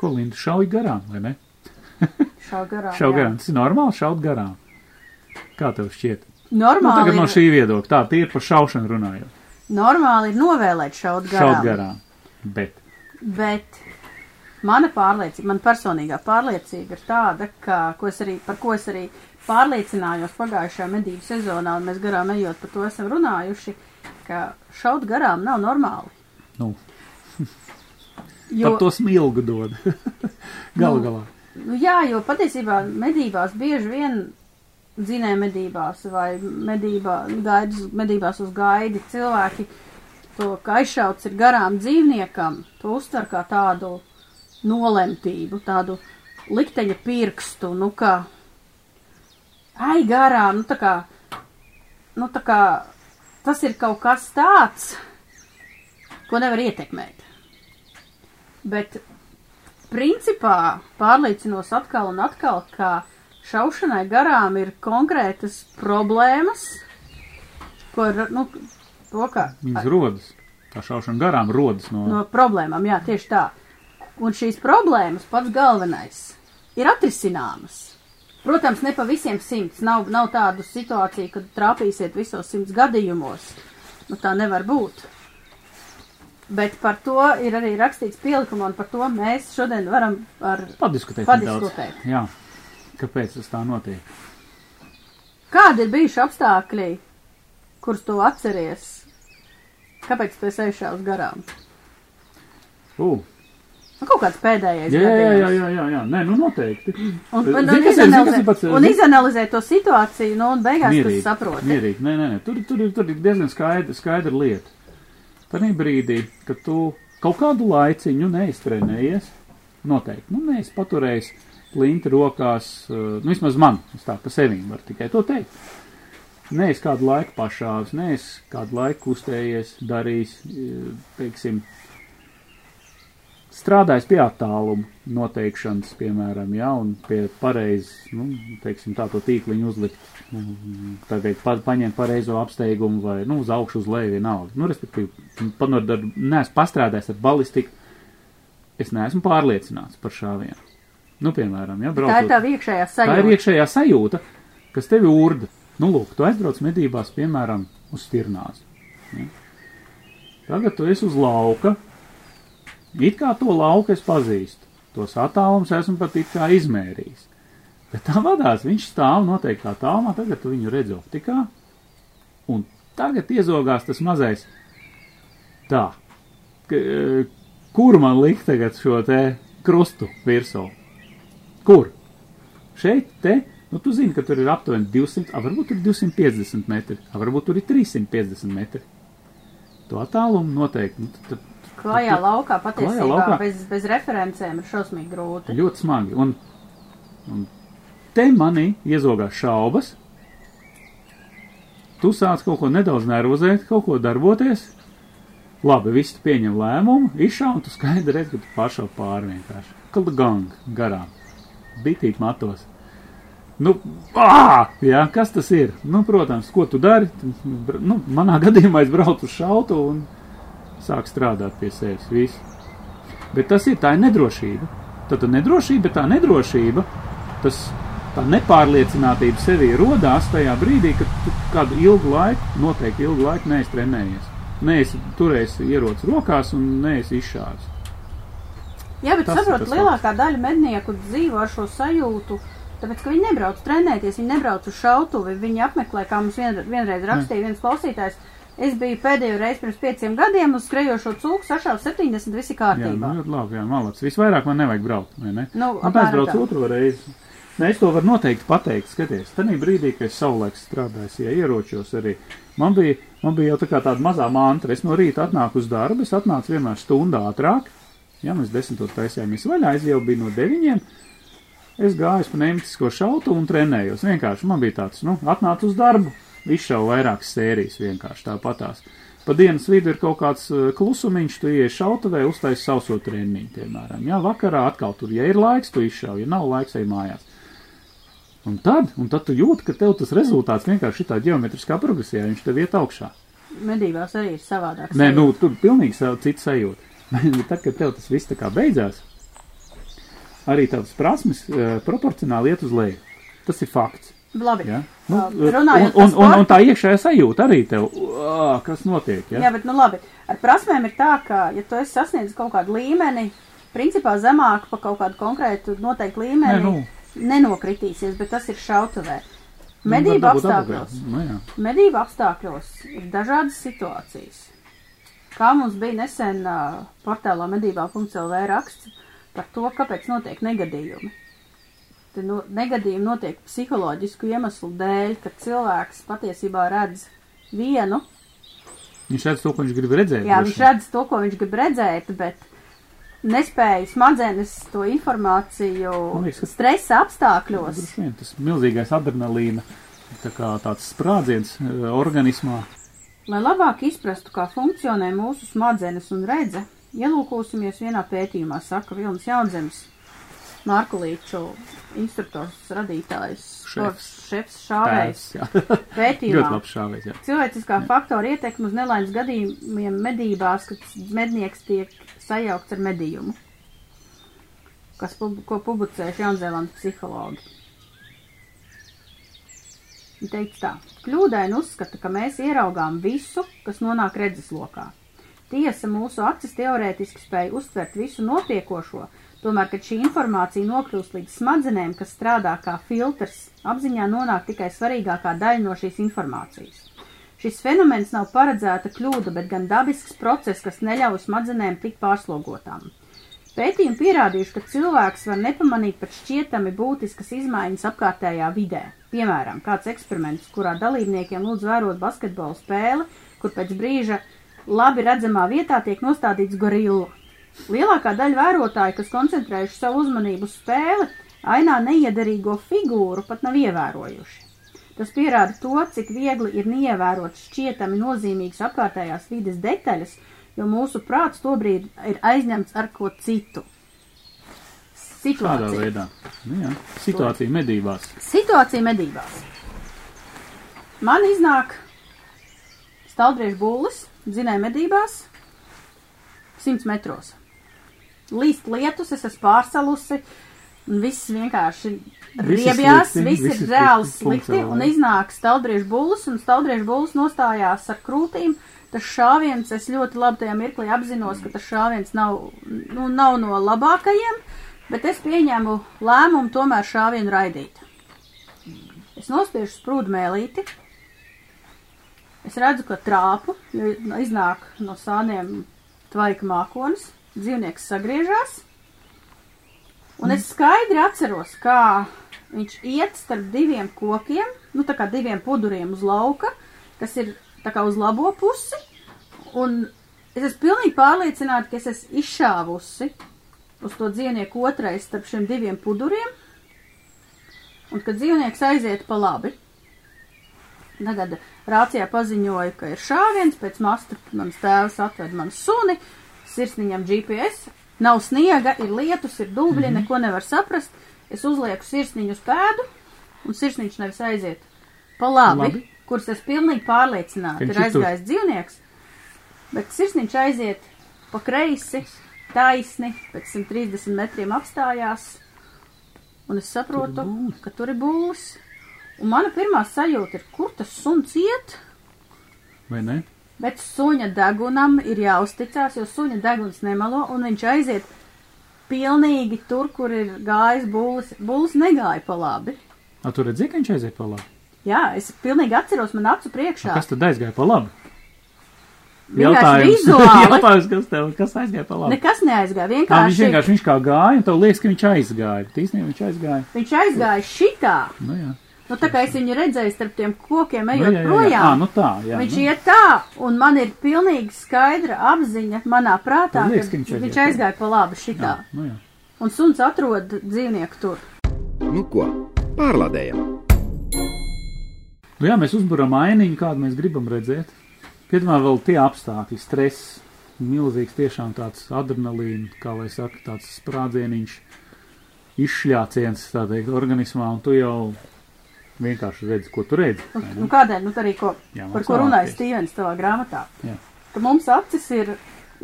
Ko Linda šauj garām, vai ne? Šā garā. Šau jā. garām, tas ir normāli šaut garām. Kā tev šķiet? Nu, Normāli, tagad no ir, šī viedokļa, tā tie ir par šaušanu runājot. normāli ir novēlēt šaut garām. Šaut garām. Bet, Bet mana pārliecība, man personīgā pārliecība ir tāda, ka, ko es arī, par ko es arī pārliecinājos pagājušajā medību sezonā, un mēs garām ejot par to esam runājuši, ka šaut garām nav normāli. nu, Jo, par to smilgu dod. Galu Nu, galā. Nu, jā, jo patiesībā medībās bieži vien dzinēja medībās vai medībā, gaidas, medībās uz gaidi cilvēki to, ka aizšauts ir garām dzīvniekam, to uztver kā tādu nolemtību, tādu likteņa pirkstu, nu kā ai garām, nu tā kā, nu tā kā tas ir kaut kas tāds, ko nevar ietekmēt. Bet principā pārliecinos atkal un atkal, ka šaušanai garām ir konkrētas problēmas, ko nu, to, ka Viņas rodas. Tā šaušana garām rodas no. no problēmām, jā, tieši tā. Un šīs problēmas pats galvenais ir atrisināmas. Protams, ne pa visiem simts. Nav, nav tādu situāciju, kad trāpīsiet visos simts gadījumos. Nu, tā nevar būt. Bet par to ir arī rakstīts pielikumā, un par to mēs šodien varam ar Padiskutēt. Padiskutēt. Jā. Kāpēc tas tā notiek? kādi ir bijuši apstākļi, kurus tu atceries. Kāpēc tu esi aizšāvis garām? Uh, Nu, kaut kāds pēdējais jā, jā, jā, jā, jā, jā. Nē, nu noteikti. Un, un, ir izanalizē, pats- un izanalizē to situāciju, nu, un beigās tu Mierīgi, saproti. Mierīgi, nē, nē, nē. Tur, tur, tur ir diezgan skaidra, skaidra lieta. Tad brīdī, kad tu kaut kādu laiciņu neiztrenējies, noteikti, nu, neesi paturējis plinti rokās, uh, nu, vismaz man, es tā pa sevim varu tikai to teikt. Neesi kādu laiku pašāvis, neesi kādu laiku kustējies, darījis, uh, teiksim, strādājis pie attāluma noteikšanas, piemēram, ja, un pie pareizes, nu, teiksim, tā to tīkliņu uzlikt, tagad pa, paņemt pareizo apsteigumu vai, nu, uz augšu, uz leju vienalga. Nu, respektīvi, panot ar, neesmu pastrādājis ar balistiku, es neesmu pārliecināts par šāvienu. Nu, piemēram, ja, Tā ir braucot. tā iekšējā Tā ir sajūta. iekšējā sajūta, kas tevi urda. Nu, lūk, tu aizbrauc medībās, piemēram, uz stirnās. Ja? Tagad tu esi uz lauka. It kā to lauku es pazīstu. Tos attālums esmu pat it kā izmērījis. Bet tā vadās, viņš stāv noteiktā tālumā, tagad tu viņu redzi optikā. Un tagad iezogās tas mazais. Tā. Eh, kur man likt tagad šo te krustu virsū? Kur? Šeit, te, nu tu zini, ka tur ir aptuveni 200, a varbūt tur ir 250 metri, a varbūt tur ir 350 metri. To attālumu noteikti. Nu, tad, Klajā laukā patiesībā Klajā laukā. Bez, bez referencēm ir šausmīgi grūti. ļoti smagi. Un, un te manī iezogās šaubas. Tu sāc kaut ko nedaudz nervozēt, kaut ko darboties. Labi, viss tu pieņem lēmumu, izšāva, un tu skaidri redz, ka tu pašau pāri vienkārši. Kalda gang garām. Bitīt matos. Nu, ā, jā, kas tas ir? Nu, protams, ko tu dari? Nu, manā gadījumā es braucu uz šautu un sāku strādāt pie sevis. Viss. Bet tas ir tā ir nedrošība. Tad tā nedrošība, tā nedrošība, tas tā nepārliecinātība sevī rodās tajā brīdī, kad tu kādu ilgu laiku, noteikti ilgu laiku neesi trenējies. Neesi turējis ieroci rokās un neesi izšāvis. Jā, bet Tas ir saprot, tas lielākā daļa mednieku dzīvo ar šo sajūtu, tāpēc, ka viņi nebrauc trenēties, viņi nebrauc uz šautuvi, viņi apmeklē, kā mums vien, vienreiz rakstīja viens klausītājs. Es biju pēdējo reizi pirms pieciem gadiem uz skrejošo cūku, sašāvu 70, visi Jā, kārtībā. nu, ļoti labi, jā, malacis. Visvairāk man nevajag braukt, vai ne? Nu, Un tā es apmēram braucu otro reizi. Nē, es to varu noteikti pateikt. Skaties, tajā brīdī, kad es savulaik strādāju, ja ieročos arī, man bija, man bija jau tā kā tāda mazā mantra. Es no rīta atnāku uz darbu, es atnācu vienmēr stundā ātrāk. Ja mēs desmitos taisījāmies vaļā, es jau biju no deviņiem. Es gāju pa nemtisko šautu un trenējos. Vienkārši man bija tāds, nu, atnācu uz darbu, izšauju vairākas sērijas vienkārši tāpatās. Pa dienas vidu ir kaut kāds uh, klusumiņš, tu ienāc šautavē, uztaisīji sauso treniņu, piemēram. Jā, vakarā atkal tur, ja ir laiks, tu izšauji, ja nav laiks, ej mājās. Un tad, un tad tu jūti, ka tev tas rezultāts vienkārši šitā ģeometriskā progresijā, viņš tev iet augšā. Medībās arī ir savādāk. Nē, nu, tur pilnīgi savu citu sajūtu. Bet tad, kad tev tas viss tā kā beidzās, arī tavas prasmes uh, proporcionāli iet uz leju. Tas ir fakts. Labi. Ja? Nu, Uh, un, runājot un, un, un sportu- tā iekšējā sajūta arī tev, uh, kas notiek. Ja? Jā, bet, nu labi, ar prasmēm ir tā, ka, ja tu esi sasniedzis kaut kādu līmeni, principā zemāk pa kaut kādu konkrētu noteiktu līmeni, Nē, nu. Nenokritīsies, bet tas ir šautavē. Nu, Medību apstākļos. apakaļ. Nu. Medību apstākļos ir dažādas situācijas. Kā mums bija nesen uh, portālā medībā.lv raksts par to, kāpēc notiek negadījumi. te no, negadījumi notiek psiholoģisku iemeslu dēļ, ka cilvēks patiesībā redz vienu, Viņš redz to, ko viņš grib redzēt. jā, droši viņš redz to, ko viņš grib redzēt, bet nespēja smadzenes to informāciju liekas, ka- stresa apstākļos. Vien tas milzīgais adrenalīna, tā kā tāds sprādziens eh, organismā. Lai labāk izprastu, kā funkcionē mūsu smadzenes un redze, ielūkosimies vienā pētījumā, saka Vilnis Jaunzems, Mārkulīču instruktors, radītājs, Šefs. šefs šāvējs jā. Ļoti pētījumā. labs šāvējs, jā. Cilvēciskā faktora ietekme uz nelaimes gadījumiem medībās, kad mednieks tiek sajaukts ar medījumu, kas, pub ko publicējuši Jaunzēlandes psihologi. Viņa teica tā, kļūdaini uzskata, ka mēs ieraugām visu, kas nonāk redzeslokā. Tiesa mūsu acis teorētiski spēja uztvert visu notiekošo, tomēr, kad šī informācija nokļūst līdz smadzenēm, kas strādā kā filtrs, apziņā nonāk tikai svarīgākā daļa no šīs informācijas. Šis fenomens nav paredzēta kļūda, bet gan dabisks process, kas neļauj smadzenēm tikt pārslogotām. Pētījumi pierādījuši, ka cilvēks var nepamanīt pat šķietami būtiskas izmaiņas apkārtējā vidē. Piemēram, kāds eksperiments, kurā dalībniekiem lūdz vērot basketbola spēli, kur pēc brīža labi redzamā vietā tiek nostādīts gorilla. Lielākā daļa vērotāju, kas koncentrējuši savu uzmanību uz spēli, ainā neiederīgo figūru pat nav ievērojuši. Tas pierāda to, cik viegli ir neievērot šķietami nozīmīgas apkārtējās vides detaļas, jo mūsu prāts tobrīd ir aizņemts ar ko citu. Šādā Situācija. veidā. Nu, jā. Situācija medībās. Situācija medībās. Man iznāk staldriešu būlis, dzinēja medībās, 100 metros. Līst lietus, es esmu pārsalusi, un viss vienkārši riebjās, viss viss ir reāli slikti, un iznāk staldriešu būlis, un staldriešu būlis nostājās ar krūtīm. Tas šāviens, es ļoti labi tajā mirklī apzinos, ka tas šāviens nav, nu, nav no labākajiem, bet es pieņēmu lēmumu tomēr šāvienu raidīt. Es nospiežu sprūdu mēlīti. Es redzu, ka trāpu, jo iznāk no sāniem tvaika mākonis, dzīvnieks sagriežās. Un es skaidri atceros, kā viņš iet starp diviem kokiem, nu tā kā diviem puduriem uz lauka, kas ir tā kā uz labo pusi. Un es esmu pilnīgi pārliecināta, ka es esmu izšāvusi uz to dzīvnieku otrais starp šiem diviem puduriem. Un kad dzīvnieks aiziet pa labi, tagad rācijā paziņoja, ka ir šāviens, pēc masta mans tēvs atved man suni, sirsniņam GPS, nav sniega, ir lietus, ir dubļi, mm -hmm. neko nevar saprast. Es uzlieku sirsniņu uz pēdu, un sirsniņš nevis aiziet pa labi, Labi. kurus es pilnīgi pārliecināta, ir aizgājis dzīvnieks, bet sirsniņš aiziet pa kreisi, taisni, pēc 130 metriem apstājās, un es saprotu, Tur ka tur ir būs. Un mana pirmā sajūta ir, kur tas suns iet, Vai ne? Bet suņa degunam ir jāuzticās, jo suņa deguns nemelo, un viņš aiziet pilnīgi tur, kur ir gājis būlis. Būlis negāja pa labi. A, tu redzēji, ka viņš aiziet pa labi? Jā, es pilnīgi atceros man acu A, priekšā. kas tad aizgāja pa labi? Vienkārši vizuāli. jautājums kas tev, kas aizgāja pa labi? Nekas neaizgāja. Tā, viņš Vienkārši vienkārši viņš kā gāja, un tev liekas, ka viņš aizgāja. Bet īstenībā viņš aizgāja. viņš aizgāja šitā. Nu, jā. Nu, tā kā es viņu redzēju starp tiem kokiem, Nu, ejot jā, jā, jā. projām. Ā, nu tā, jā. Viņš nu. iet tā, un man ir pilnīgi skaidra apziņa manā prātā, liekas, ka ka viņš viņš aizgāja. pa labi Jā, šitā. nu, jā. Un suns atrod dzīvnieku tur. Nu ko, pārlādējam! Nu, jā, mēs uzburam ainiņu, kādu mēs gribam redzēt. Piedāvā vēl tie apstākļi, stress, milzīgs tiešām tāds adrenalīns, kā lai saka, tāds sprādzieniņš, izšļāciens, tā teikt, organismā, un tu jau vienkārši redzi, ko tu redzi. Nu, kādēļ, nu, tā arī, ko, Jā, par ko runāja. Stīvens tavā grāmatā. Jā. Ka mums acis ir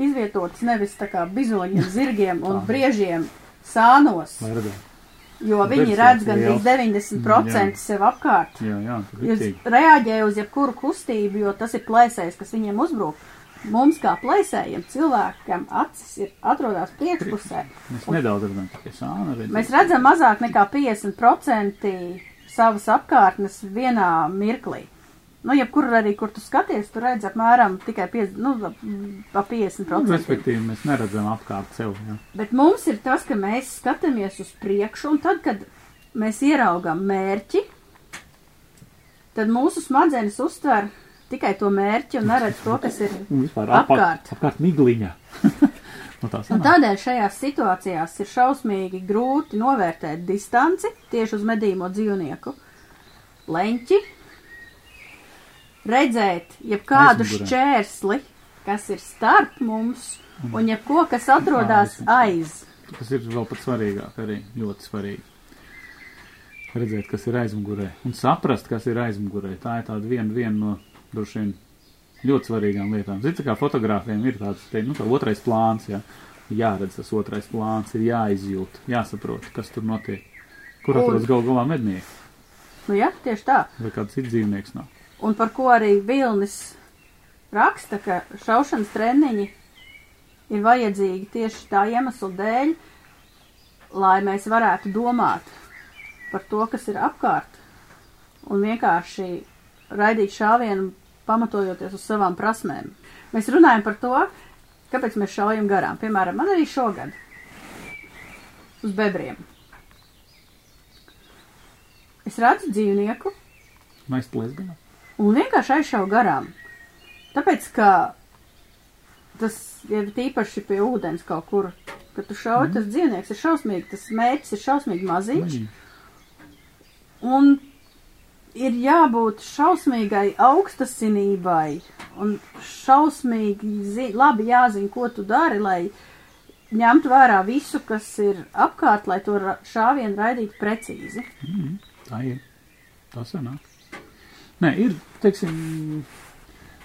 izvietotas nevis tā kā bizoņiem, zirgiem un briežiem sānos, redzētu. jo viņi redz, redz jā, gan liels. 90% sev apkārt. Jā, jā, Jūs reaģējat uz jebkuru kustību, jo tas ir plēsējs, kas viņiem uzbrūk. Mums, kā plēsējiem, cilvēkam acis ir atrodas priekšpusē. Mēs nedaudz redzam tikai sānu. Mēs redzam mazāk nekā 50% savas apkārtnes vienā mirklī. Nu, jebkur arī, kur tu skaties, tu redz apmēram tikai 50, nu, pa 50%. Nu, respektīvi, mēs neredzam apkārt sev. Jā. Bet mums ir tas, ka mēs skatāmies uz priekšu, un tad, kad mēs ieraugam mērķi, tad mūsu smadzenes uztver tikai to mērķi un neredz to, kas ir apkārt. apkārt, apkārt no tā Un sanāk. tādēļ šajās situācijās ir šausmīgi grūti novērtēt distanci tieši uz medījuma dzīvnieku leņķi, redzēt jebkādu Aizmugurē. šķērsli, kas ir starp mums, un jebko, kas atrodas aiz. Tas ir vēl pat svarīgāk, arī ļoti svarīgi. Redzēt, kas ir aizmugurē, un saprast, kas ir aizmugurē. Tā ir tāda viena, viena no droši vien ļoti svarīgām lietām. Ziniet, kā fotogrāfiem ir tāds, te, nu, tā otrais plāns, jā. Jāredz tas otrais plāns, ir jāizjūt, jāsaprot, kas tur notiek. Kur Un- atrodas gal galā mednieki, Nu, jā, tieši tā. vai kāds cits dzīvnieks nav. Un par ko arī Vilnis raksta, ka šaušanas treniņi ir vajadzīgi tieši tā iemesla dēļ, lai mēs varētu domāt par to, kas ir apkārt, un vienkārši raidīt šāvienu pamatojoties uz savām prasmēm. Mēs runājam par to, kāpēc mēs šaujam garām. Piemēram, man arī šogad uz bebriem. Es redzu dzīvnieku, Mēs plēsgam. un vienkārši aizšauju garām. Tāpēc, ka tas ir tīpaši pie ūdens kaut kur, kad tu šauj, mm. tas dzīvnieks ir šausmīgi, tas mērķis ir šausmīgi maziņš, un ir jābūt šausmīgai augstasinībai, un šausmīgi zi labi jāzina, ko tu dari, lai ņemtu vērā visu, kas ir apkārt, lai to šāvienu raidītu precīzi. Tā ir. Tā sanāk. Nē, ir, teiksim,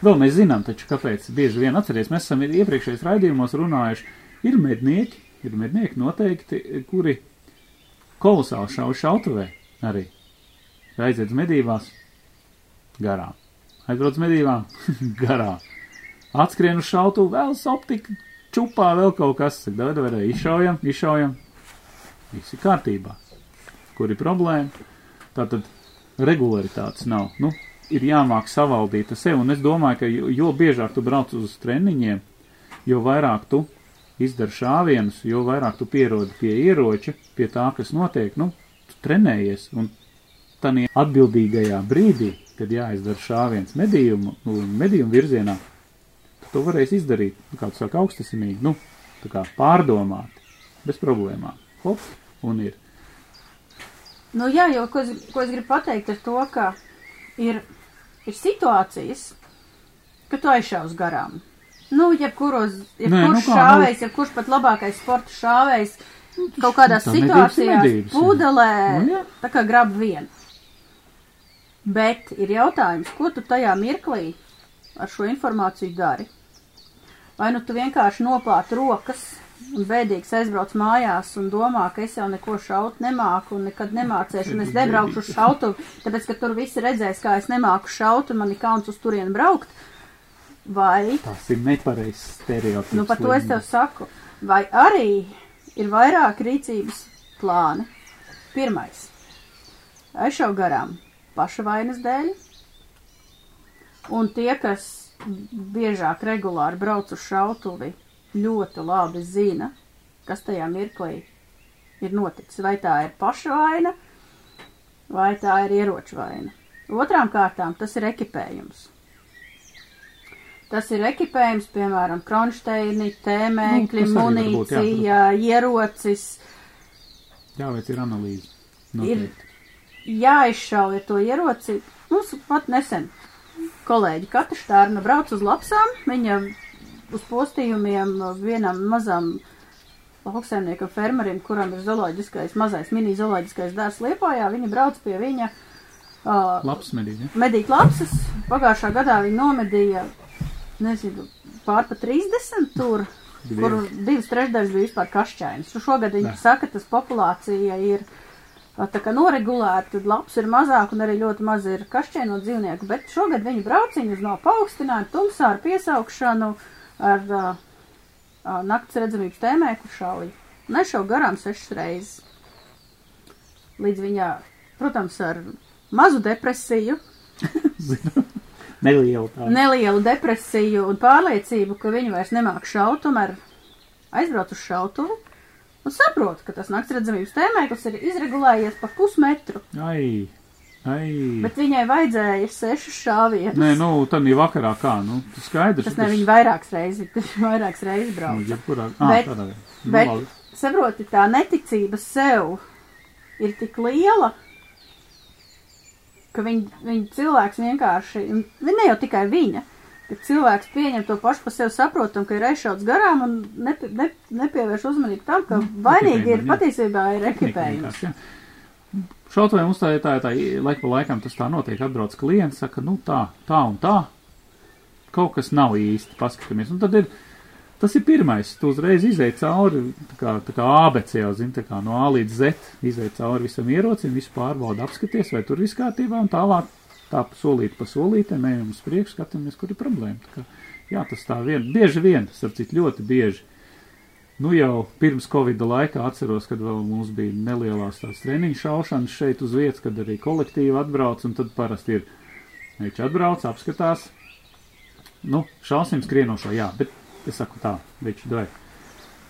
vēl mēs zinām, taču kāpēc bieži vien atceries, mēs esam iepriekšējos raidījumos runājuši, ir mednieki, ir mednieki noteikti, kuri kolosāli šauj šautavē arī. Aiziet uz medībās garām. Aizbrauc medībām garām. Atskrien uz šautu, vēl optika, čupā vēl kaut kas. Davai, davai, izšaujam, izšaujam. Viss ir kārtībā. Kur ir problēma? Tātad regularitātes nav. Nu, ir jāmāk savaldīt ar sevi, un es domāju, ka jo, jo biežāk tu brauc uz treniņiem, jo vairāk tu izdari šāvienus, jo vairāk tu pierodi pie ieroča, pie tā, kas notiek, nu, tu trenējies, un tādā atbildīgajā brīdī, kad jāizdara šāviens medījumu, nu, medījumu virzienā, to varēsi izdarīt, nu, kā tu saki, augstasinīgi, nu, tā kā pārdomāt, bez problēmām. Hop, un ir. Nu, jā, jo ko es, ko es gribu pateikt ar to, ka ir, ir situācijas, ka tu aizšaus garām. Nu, jebkuros, Nē, jebkurš nu kā, šāvējs, jebkurš pat labākais sporta šāvējs, kaut kādās situācijās pudelē, Nu, jā. tā kā grab vienu. Bet ir jautājums, ko tu tajā mirklī ar šo informāciju dari? Vai nu tu vienkārši noplāt rokas un bēdīgs aizbrauc mājās un domā, ka es jau neko šaut nemāku un nekad nemācēšu, un es nebraukšu uz šautuvi, tāpēc, ka tur visi redzēs, kā es nemāku šaut un man ir kauns uz turienu braukt. Vai, Tas ir nepareizs stereotips. nu par to es tev saku, vai arī ir vairāk rīcības plāni. Pirmais. Aizšau garām paša vainas dēļ, un tie, kas biežāk regulāri brauc uz šautuvi, ļoti labi zina, kas tajā mirklī ir noticis. Vai tā ir paša vaina, vai tā ir ieroča vaina. Otrām kārtām tas ir ekipējums. Tas ir ekipējums, piemēram, kronšteini, tēmēkļi, Nu, var būt, jā, munīcija, ierocis. Jāveic ir analīze. Ir Noteikti. Jāizšauja to ieroci. Mums pat nesen kolēģi Kataštārna brauc uz lapsām, viņa uz postījumiem vienam mazam lauksaimniekam fermerim, kuram ir zooloģiskais, mazais mini zooloģiskais dārs Liepājā, viņa brauc pie viņa uh, Labs medīt, ja? medīt lapsas. Pagājušā gadā viņa nomedīja, nezinu, pār pa 30 tur, Divi. kur divas trešdaļas bija vispār kašķainas. Šogad viņa saka, tas populācija ir ā, tā kā noregulēta, tad labs ir mazāk un arī ļoti maz ir kašķaino dzīvnieku, bet šogad viņa brauciņus nav paaugstināti tumsā ar piesaukšanu, ar uh, nakts redzamības tēmēku šauju. Nešau garām sešas reizes. Līdz viņa, protams, ar mazu depresiju, Zinu. Neliela tā. nelielu depresiju un pārliecību, ka viņi vairs nemāk šaut, tomēr aizbrauc uz šautuvi, un saprotu, ka tas naktsredzamības tēmēklis ir izregulējies pa pusmetru, Ai, ai. bet viņai vajadzēja sešus šāvienus. Nē, nu, tad ir vakarā kā, nu, tas skaidrs. Tas ne viņa vairākas reizes, tas vairākas reizes Nu, brauca. jebkurā, ā, Bet- tādā. Nu, bet- labi. Saproti, tā neticība sev ir tik liela, ka viņa, viņa cilvēks vienkārši, ne jau tikai viņa, ka cilvēks pieņem to pašu par sevi saprotam, ka ir aizšauts garām un nepi, ne, nepievērš uzmanību tam, ka vainīgi ir patiesībā ir ekipējums. Šautavē mums tā tā, laika pa laikam tas tā notiek, atbrauc klients, saka, nu tā, tā un tā, kaut kas nav īsti, paskatāmies. Un tad ir, tas ir pirmais, tu uzreiz izēj cauri, tā kā, tā kā ABC jau, zini, tā kā no A līdz Z, izēj cauri visam ierocim, visu pārbauda, apskaties, vai tur viss kārtībā, un tālāk tā solīt pa solītēm, ejam uz priekšu, skatāmies, kur ir problēma. Tā kā, jā, tas tā vien, bieži vien, starp citu, ļoti bieži. Nu jau pirms Covid laikā atceros, kad vēl mums bija nelielās tās treniņu šaušanas šeit uz vietas, kad arī kolektīvi atbrauc, un tad parasti ir viņš atbrauc, apskatās, nu, šausim skrienošo, jā, bet es saku tā, viņš doj.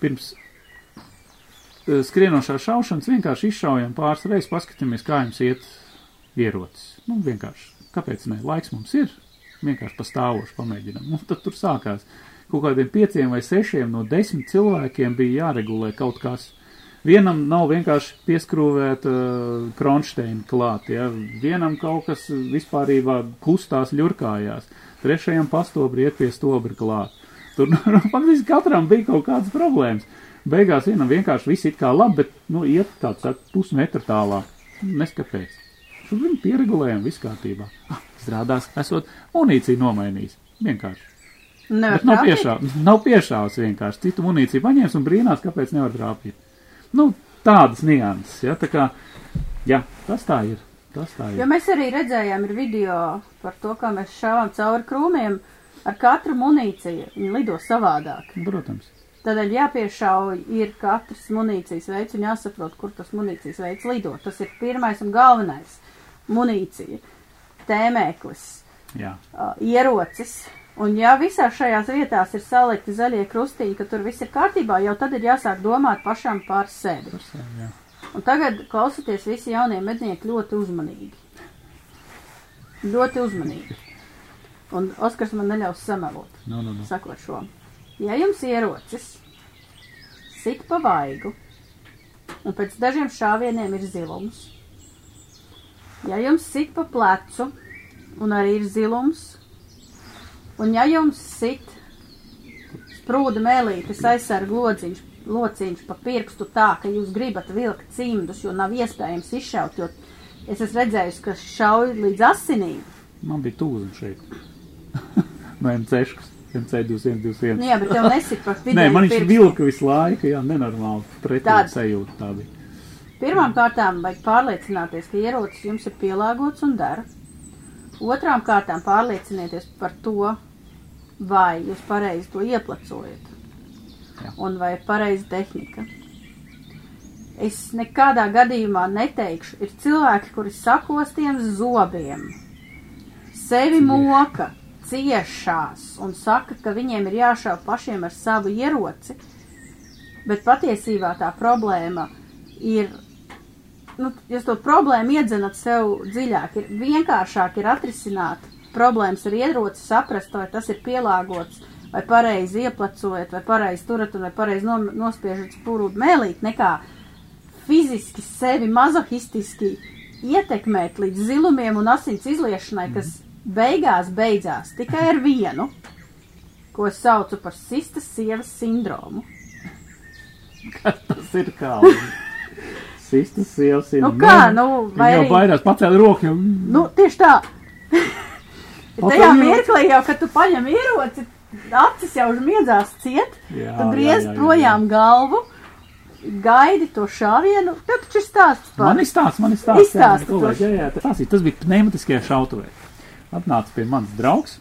Pirms eh, skrienošā šaušanas vienkārši izšaujam pāris reizes, paskatāmies, kā jums iet ierocis. Nu, vienkārši, kāpēc ne, laiks mums ir, vienkārši pastāvoši pamēģinam, un tad tur sākās kaut kādiem pieciem vai sešiem no desmit cilvēkiem bija jāregulē kaut kas. Vienam nav vienkārši pieskrūvēt uh, kronšteini klāt, ja? vienam kaut kas vispārībā kustās, ļurkājās, trešajam pastobri iet pie stobra klāt. Tur nu, faktiski katram bija kaut kādas problēmas. Beigās vienam vienkārši viss it kā labi, bet, nu, iet tāds, saka, pusmetra tālāk. Neskapēc. Tur viņi pieregulējam, viss kārtībā. Ah, izrādās, esot munīciju nomainījis. Vienkārši. Nevar Bet nav piešāvis. Nav piešāvis vienkārši. Citu munīciju paņēmis un brīnās, kāpēc nevar trāpīt. Nu, tādas nianses, ja, tā kā, jā, tas tā ir. Tas tā ir. Jo mēs arī redzējām ir video par to, kā mēs šāvām cauri krūmiem ar katru munīciju. Viņi lido savādāk. Protams. Tādēļ jāpiešauj ir katrs munīcijas veids un jāsaprot, kur tas munīcijas veids lido. Tas ir pirmais un galvenais. Munīcija, tēmēklis, Jā. uh, ierocis. Un ja visās šajās vietās ir salikti zaļie krustiņi, ka tur viss ir kārtībā, jau tad ir jāsāk domāt pašam par sevi. Par sevi, jā. Un tagad klausieties visi jaunie mednieki ļoti uzmanīgi. Ļoti uzmanīgi. Un Oskars man neļaus samelot, Nu, nu, nu. sakot šo. Ja jums ierocis sit pa vaigu, un pēc dažiem šāvieniem ir zilums, ja jums sit pa plecu, un arī ir zilums, un ja jums sit sprūda mēlītes aizsarg lociņš, lociņš pa pirkstu tā, ka jūs gribat vilkt cimdus, jo nav iespējams izšaut, jo es esmu redzējusi, ka šauj līdz asinīm. Man bija tūzum šeit. no MC, MC2121. Nu jā, bet tev nesit pa Nē, vidēju man viņš pirkstu. vilka visu laiku, jā, nenormāli pretī Tāds. sajūta tā bija. Pirmām kārtām vajag pārliecināties, ka ierocis jums ir pielāgots un dara. Otrām kārtām pārliecinieties par to, vai jūs pareizi to ieplecojat. Jā. Un vai ir pareiza tehnika. Es nekādā gadījumā neteikšu, ir cilvēki, kuri sakostiem zobiem sevi moka, ciešās un saka, ka viņiem ir jāšauj pašiem ar savu ieroci, bet patiesībā tā problēma ir nu, jūs to problēmu iedzenat sev dziļāk. Ir vienkāršāk ir atrisināt problēmas ar ieroci, saprast, vai tas ir pielāgots, vai pareizi ieplecojat, vai pareizi turat, vai pareizi nospiežat spūrūt mēlīt, nekā fiziski sevi mazohistiski ietekmēt līdz zilumiem un asins izliešanai, kas beigās beidzās tikai ar vienu, ko es saucu par sistas sievas sindromu. Tas ir kā. Sistas sievas ir. Nu kā, nu, vai jau baidās pacēla roku. Jau... Nu, tieši tā. Tajā mirklī jau, kad tu paņem ieroci, acis jau miedzās ciet, Jā, jā, griez jā, jā, projām galvu, gaidi to šāvienu. Tev taču ir stāsts par Man ir stāsts, man ir stāsts. Izstāsti jā, to. jā, jā, tas, tas bija pneumatiskajā šautavē. Atnāca pie manas draugs,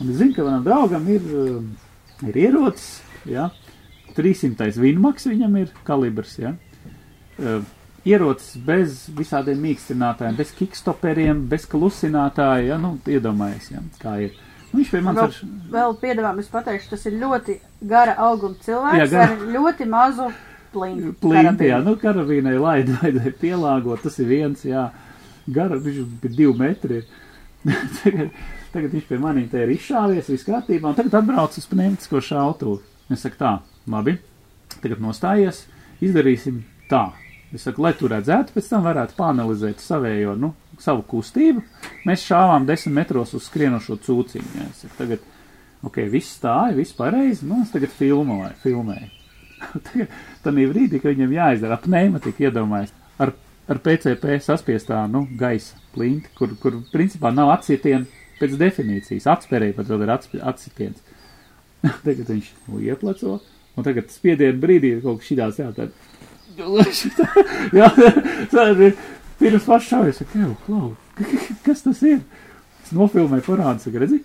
un es zinu, ka manam draugam ir, um, ir ierocis, jā, 300. vinmaks viņam ir kalibrs, jā. Uh, Ierocis bez visādiem mīkstinātājiem, bez kikstoperiem, bez klusinātāja, ja, nu, iedomājies, ja, kā ir. Nu, viņš pie manis Vēl, ar vēl piedāvām es pateikšu, tas ir ļoti gara auguma cilvēks Jā, gara. ar ļoti mazu plinti. Plinti, jā, nu karavīnai laid, vajadzēja pielāgot, tas ir viens, jā, gara, viņš bija divi metri. tagad, tagad viņš pie maniem te ir izšāvies, viss kārtībā, un tagad atbrauc uz pneumatisko šautuvu. Es saku tā, labi, tagad nostājies, izdarīsim tā. Es saku, lai tu redzētu, pēc tam varētu panalizēt savējo, nu, savu kustību. Mēs šāvām desmit metros uz skrienošo cūciņu. Jā, es saku, tagad, ok, viss stāja, viss pareizi, nu, es tagad filmoju, filmēju. tagad, tad brīdī, kad viņam jāizdara ap pneumatiku, iedomājas ar, ar PCP saspiestā, nu, gaisa plinti, kur, kur principā nav atsitienu pēc definīcijas. Atspērēji pat vēl ir atsitiens. tagad viņš iepleco, un tagad spiedienu brīdī ir kaut kas šitās, jā, tad jā, tā ir pirms pašāvis, ka, jau, klau, kas tas ir? Es nofilmēju parādu, saka, redzi?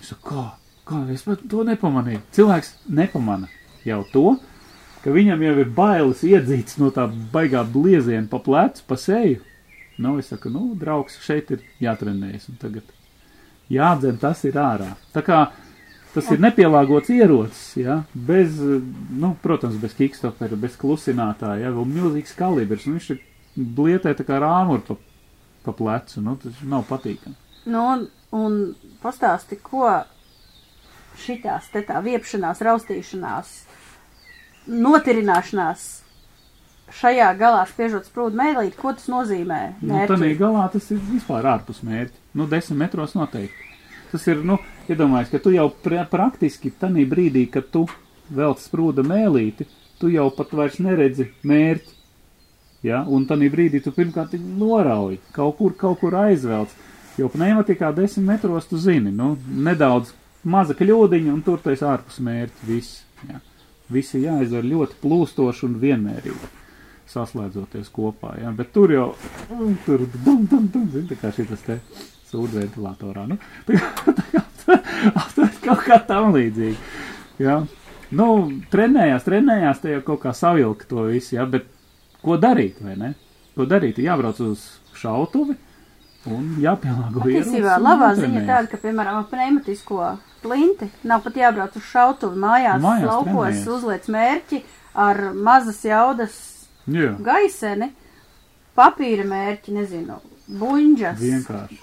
Es saku, kā, kā, es pat to nepamanīju. Cilvēks nepamana jau to, ka viņam jau ir bailes iedzīts no tā baigā blieziena pa plecu, pa seju. Nu, es saku, nu, draugs, šeit ir jātrenējas, un tagad jādzen tas ir ārā. Tā kā Tas ir nepielāgots ierocis, ja, bez, nu, protams, bez kikstopera, bez klusinātāja, ja, vēl milzīgs kalibrs, un viņš ir blietē tā kā rāmur pa, pa plecu, nu, tas nav patīkami. Nu, un, un pastāsti, ko šitās te tā viepšanās, raustīšanās, notirināšanās šajā galā spiežot sprūdu mēlīt, ko tas nozīmē? Nu, tādā galā tas ir vispār ārpus mērķi. Nu, desmit metros noteikti. Tas ir, nu, iedomājies, ka tu jau pra praktiski tanī brīdī, kad tu velc sprūda mēlīti, tu jau pat vairs neredzi mērķi. Ja? Un tanī brīdī tu pirmkārt norauj, kaut kur, kaut kur aizvelc. Jo pneimatikā desmit metros tu zini, nu, nedaudz maza kļūdiņa un tur tais ārpus mērķi viss. Ja? Visi jāizdara ļoti plūstoši un vienmērīgi saslēdzoties kopā, ja? bet tur jau, tur, dum, dum, dum, zini, tā kā šitas te sūdz ventilatorā. Nu, kaut kā tam līdzīgi. Jā. Nu, trenējās, trenējās, te jau kaut kā savilka to visu, jā, bet ko darīt, vai ne? Ko darīt? Jābrauc uz šautuvi un jāpielāgo ierocis. Patiesībā labā ziņa tāda, ka, piemēram, pneumatisko plinti nav pat jābrauc uz šautuvi mājās, mājās laukos, trenējas. uzliec mērķi ar mazas jaudas jā. gaiseni, papīra mērķi, nezinu, buņģas. Vienkārši.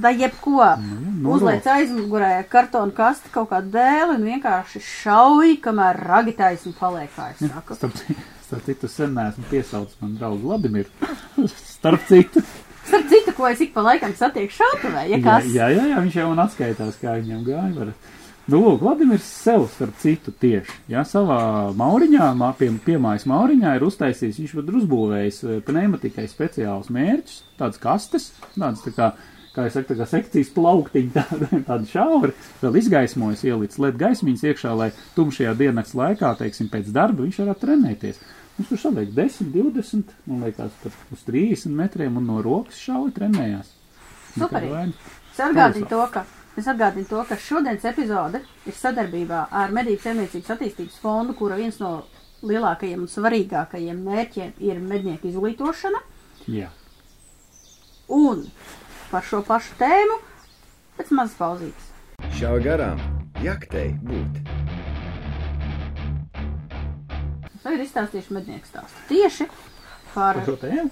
Da jebko nu, uzliec aizmugurē kartonu kasti kaut kādu dēli un vienkārši šauj, kamēr ragi taisni paliek, kā es saku. Starp, starp citu, sen neesmu piesaucis man draugu Vladimiru. starp citu. Starp citu, ko es ik pa laikam satieku šautavē, ja kas? Jā, jā, jā, viņš jau man atskaitās, kā viņam gāja. Varat. Nu, lūk, Vladimirs sev, starp citu, tieši, jā, savā mauriņā, pie, piemājas mauriņā ir uztaisījis, viņš pat uzbūvējis eh, pneumatikai speciālus mērķus, tādas kastes, tādas tā kā, kā es saku, tā kā sekcijas plauktiņi, tādi, tādi šauri, vēl izgaismojas ielicis led gaismiņas iekšā, lai tumšajā diennakts laikā, teiksim, pēc darba viņš varētu trenēties. Viņš tur saliek 10, 20, man liekas, pat uz 30 metriem un no rokas šauja trenējās. Superīgi. Sargādīja to, ka Es atgādinu to, ka šodienas epizode ir sadarbībā ar Medību saimniecības attīstības fondu, kura viens no lielākajiem un svarīgākajiem mērķiem ir mednieku izglītošana. Jā. Un par šo pašu tēmu pēc mazas pauzītes. Šā garām jaktei būt. Tagad izstāstīšu mednieku stāstu. Tieši par, par,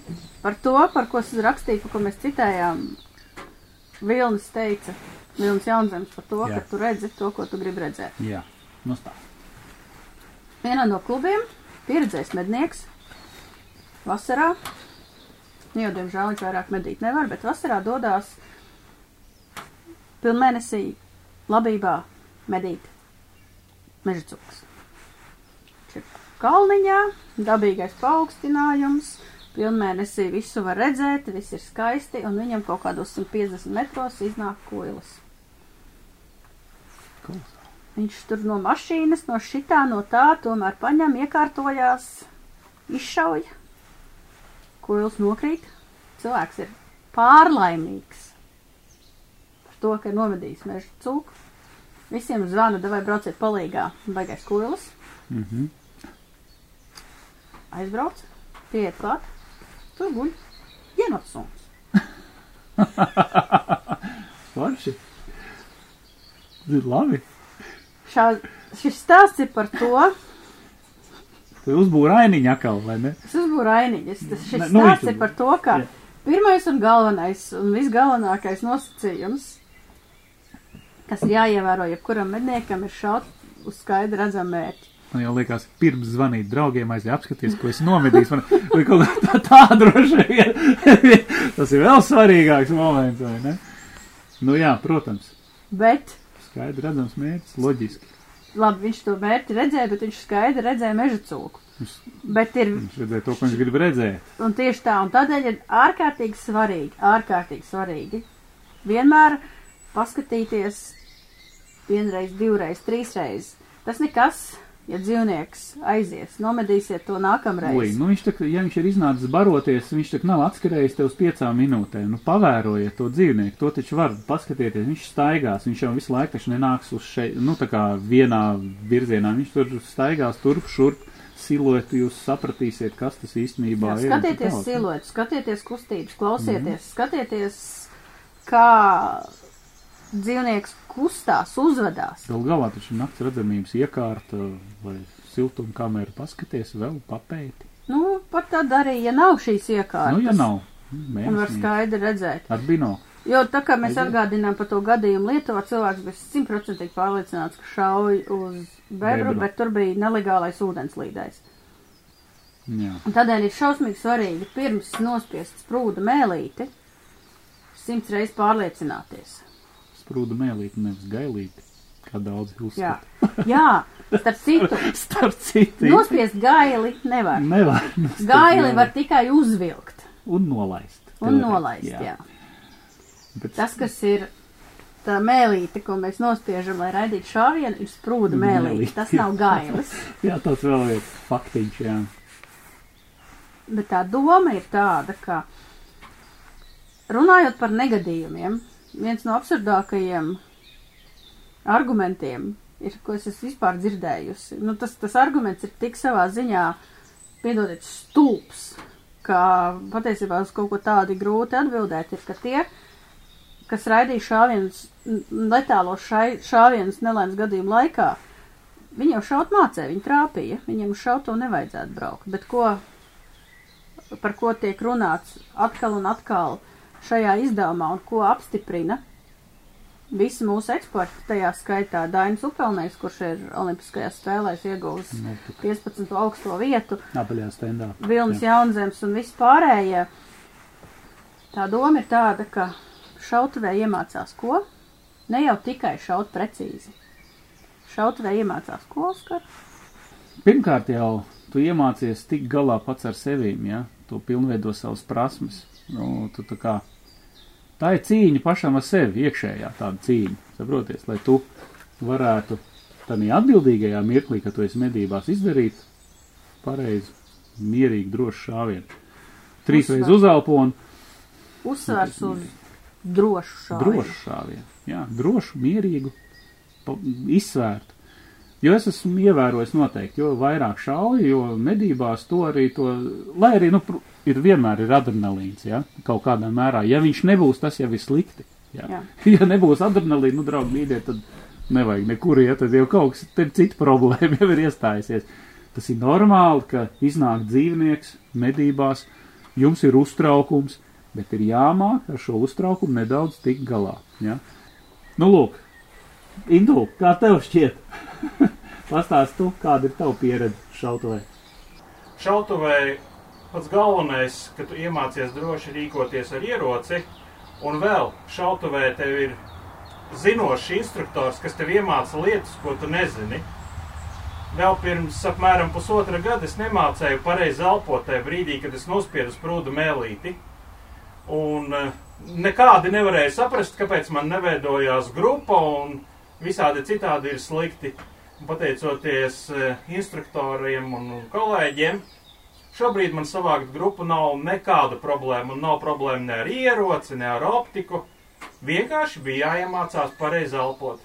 par to, par ko es rakstīju, par ko mēs citējām. Vilnis teica, Vilnis Jaunzems par to, Jā. ka tu redzi to, ko tu gribi redzēt. Jā, nostāst. Vienā no klubiem pieredzējis mednieks vasarā, nu jau, diemžēl, viņš vairāk medīt nevar, bet vasarā dodās pilnmēnesī labībā medīt meža cukas. Kalniņā, dabīgais paaugstinājums, pilnmēnesī visu var redzēt, viss ir skaisti, un viņam kaut kādos 150 metros iznāk koilas. Viņš tur no mašīnas, no šitā, no tā, tomēr paņem, iekārtojās, izšauja. Koils nokrīt. Cilvēks ir pārlaimīgs par to, ka ir nomedījis meža cūku. Visiem zvana, vai brauciet palīgā, baigais koilis. Mm -hmm. Aizbrauc, pieiet klāt, tur guļ ienācums. Forši! Labi. Šā, šis stāsts ir par to, Tu uzbūri ainiņu atkal, vai ne? Es uzbūru ainiņas. Tas šis Ne, nu, stāsts ir par to, ka Jā. pirmais un galvenais un visgalvenākais nosacījums, kas ir jāievēro jebkuram medniekam, ir šaut uz skaidru redzamu mērķi. Man jau liekas, pirms zvanīt draugiem, aiziet apskatīties, ko es nomedīju. Man vai kaut kā tā, tā droši vien. Tas ir vēl svarīgāks moments, vai ne? Nu jā, protams. Bet, Skaidri redzams mērķis, loģiski. labi, viņš to mērķi redzēja, bet viņš skaidri redzēja meža cūku. Viņš, Bet ir, viņš redzēja to, ko viņš grib redzēt. un tieši tā, un tādēļ ir ārkārtīgi svarīgi, ārkārtīgi svarīgi vienmēr paskatīties vienreiz, divreiz, trīsreiz. Tas nekas, ja dzīvnieks aizies, nomedīsiet to Ui, nākamreiz. nu viņš tā, kā- ja viņš ir iznācis baroties, viņš tā kā nav atskarējis tev uz piecām minūtēm. Nu, pavērojiet to dzīvnieku, to taču var paskatieties. Viņš staigās, viņš jau visu laiku taču nenāks uz šeit, nu, tā kā vienā virzienā. Viņš tur staigās turp, šurp, siluetu jūs sapratīsiet, kas tas īstenībā Jā, ir. skatieties tālāk. siluetus, skatieties kustības, klausieties, mm -hmm. skatieties, kā dzīvnieks kustās, uzvedās. Galu galā taču nakts redzamības iekārta vai siltumkamera paskaties vēl papēti. Nu, pat tad arī, ja nav šīs iekārtas. Nu, ja nav. Un var skaidri redzēt. Ar binokli. Jo tā kā mēs Aiziet. atgādinām par to gadījumu Lietuvā, cilvēks bija simtprocentīgi pārliecināts, ka šauj uz bebru, Bebru. bet tur bija nelegālais ūdenslīdais. Tādēļ ir šausmīgi svarīgi pirms nospiest sprūda mēlīti simts reizes pārliecināties. Sprūda mēlīti, nevis gailīti, kā daudz Jā, uzskata. Jā starp citu, Starp citu. nospiest gaili nevar. Nevar. Gaili gaili. var tikai uzvilkt Un nolaist. un nolaist, jā. Bet Tas, kas ir tā mēlīte, ko mēs nospiežam, lai raidītu šāvienu, ir sprūda mēlīte. Mēlīte, Tas jā. nav gailis. Jā, tas vēl ir faktiņš, jā. Bet tā doma ir tāda, ka runājot par negadījumiem, viens no absurdākajiem argumentiem ir, ko es esmu vispār dzirdējusi. Nu, tas, tas arguments ir tik savā ziņā, piedodiet, stulbs, ka patiesībā uz kaut ko tādu grūti atbildēt, ir, ka tie, kas raidīja šāvienus, letālos šai, šāvienus nelēmas gadījumu laikā, viņi jau šaut mācē, viņi trāpīja, viņiem uz šauto nevajadzētu braukt. Bet ko, par ko tiek runāts atkal un atkal šajā izdevumā un ko apstiprina visi mūsu eksperti, tajā skaitā Dainis Upelnējs, kurš ir Olimpiskajās spēlēs ieguvis Nu, tā 15. augsto vietu, apaļā stendā. Vilnis Jaunzems un vispārējie. Tā doma ir tāda, ka šautavē iemācās ko? Ne jau tikai šaut precīzi. Šautavē iemācās ko, Oskar? Pirmkārt jau tu iemācies tik galā pats ar sevīm, ja? Tu pilnveido savas prasmes. Nu, tu tā kā. Tā ir cīņa pašam ar sevi, iekšējā tāda cīņa, saproties, lai tu varētu tādā atbildīgajā mirklī, kad tu esi medībās, izdarīt pareizi, mierīgi, drošu šāvienu. Trīs reizes uzelpo un Uzsvars uz drošu šāvienu. drošu šāvienu. Jā, drošu, mierīgu, izsvērtu. Jo es esmu ievērojis noteikti, jo vairāk šauju, jo medībās to arī to, lai arī, nu, ir vienmēr ir adrenalīns, ja, kaut kādā mērā. Ja viņš nebūs, tas jau ir slikti. Ja, Jā. ja nebūs adrenalīna, nu, draugi, mīļie, tad nevajag nekur iet, tad jau kaut kas, te cita problēma jau ir iestājusies. Tas ir normāli, ka iznāk dzīvnieks medībās, jums ir uztraukums, bet ir jāmāk ar šo uztraukumu nedaudz tikt galā. Ja? Nu, lūk, Indu, kā tev šķiet? Pastāst tu, kāda ir tava pieredze šautavē? Šautavē pats galvenais, ka tu iemācies droši rīkoties ar ieroci, un vēl šautavē tev ir zinošs instruktors, kas tev iemāca lietas, ko tu nezini. Vēl pirms apmēram pusotra gada es nemācēju pareizi elpot tajā brīdī, kad es nospiedu sprūdu mēlīti. Un eh, nekādi nevarēja saprast, kāpēc man neveidojās grupa un visādi citādi ir slikti. Pateicoties eh, instruktoriem un kolēģiem, šobrīd man savākt grupu nav nekāda problēma. Un nav problēma ne ar ieroci, ne ar optiku. Vienkārši bija jāiemācās pareizi elpot.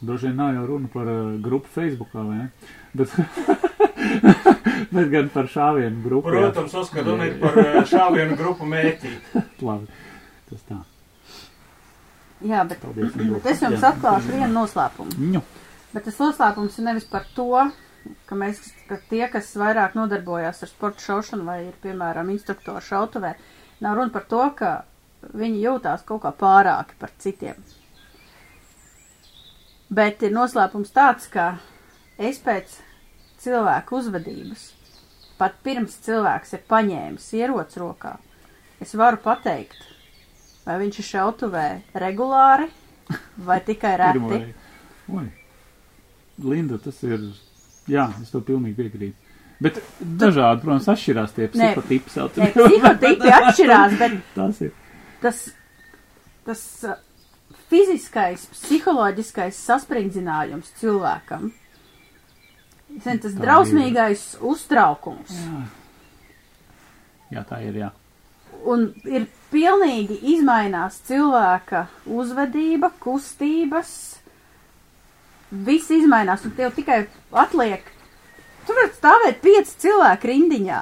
Droši vien nav jau runa par uh, grupu Facebookā, vai ne? Bet, bet gan par šāvienu grupu. Protams, Oskar, runa ir par eh, šāvienu grupu mētī. Labi, tas tā. Jā, bet, Paldies. Bet es jums Jā. atklāšu vienu noslēpumu. Nu, Bet tas noslēpums ir nevis par to, ka mēs, ka tie, kas vairāk nodarbojās ar sporta šaušanu vai ir, piemēram, instruktori šautavē, nav runa par to, ka viņi jūtās kaut kā pārāki par citiem. Bet ir noslēpums tāds, ka es pēc cilvēku uzvedības, pat pirms cilvēks ir paņēmis ierots rokā, es varu pateikt, vai viņš ir šautuvē regulāri vai tikai reti. Oi. Linda, tas ir. Jā, es to pilnīgi piekrītu. Bet dažādi, protams, atšķirās tie Nē. psihotipi. Saucamie. psihotipi atšķirās, bet Tas ir. tas, tas uh, fiziskais, psiholoģiskais saspringzinājums cilvēkam, zin, tas Tā drausmīgais uztraukums. Jā. jā, tā ir. Jā. Un ir pilnīgi izmainās cilvēka uzvedība, kustības. Viss izmainās, un tev tikai atliek. Tur var stāvēt pieci cilvēki rindiņā.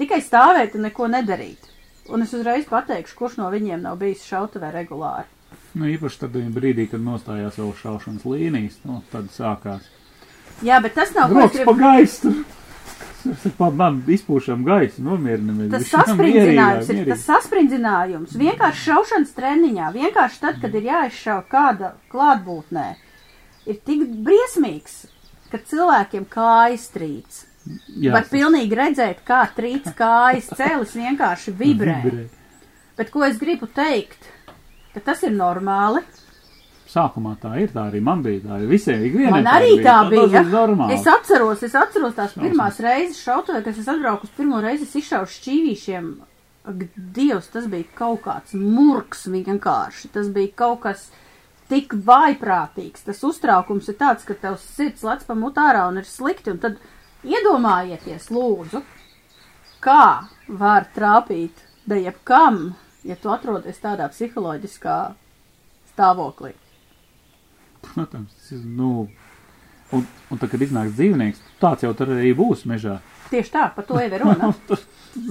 Tikai stāvēt un neko nedarīt. Un es uzreiz pateikšu, kurš no viņiem nav bijis šautavē regulāri. Nu, īpaši tad brīdī, kad nostājās vēl šaušanas līnijas, nu, tad sākās. Jā, bet tas nav pa gribu. Pa man izpūšam gaisu, nomierinamies. Tas bišķi. saspringzinājums ir tas saspringzinājums. Vienkārši šaušanas treniņā, vienkārši tad, kad ir jāizšauj kāda klātbūtnē, ir tik briesmīgs, ka cilvēkiem kājas trīc. Jā, Var pilnīgi redzēt, kā trīc kājas, cēlis vienkārši vibrē. vibrē. Bet ko es gribu teikt? Ka tas ir normāli. Sākumā tā ir, tā arī man bija. Tā ir visiem ikvienam. Man arī tā bija. Ir normāli. Es atceros, es atceros tās pirmās reizes šautavē, kad es atbraucu uz pirmo reizi, es izšauju šķīvīšiem. Dievs, tas bija kaut kāds murks vienkārši. Tas bija kaut kas tik vaiprātīgs. Tas uztraukums ir tāds, ka tev sirds lec pa mutārā un ir slikti. Un tad iedomājieties, lūdzu, kā var trāpīt da jebkam, ja tu atrodies tādā psiholoģiskā stāvoklī. Protams, tas ir, nu, un, un tad, kad iznāks dzīvnieks, tāds jau tur arī būs mežā. Tieši tā, par to jau ir runa. tas,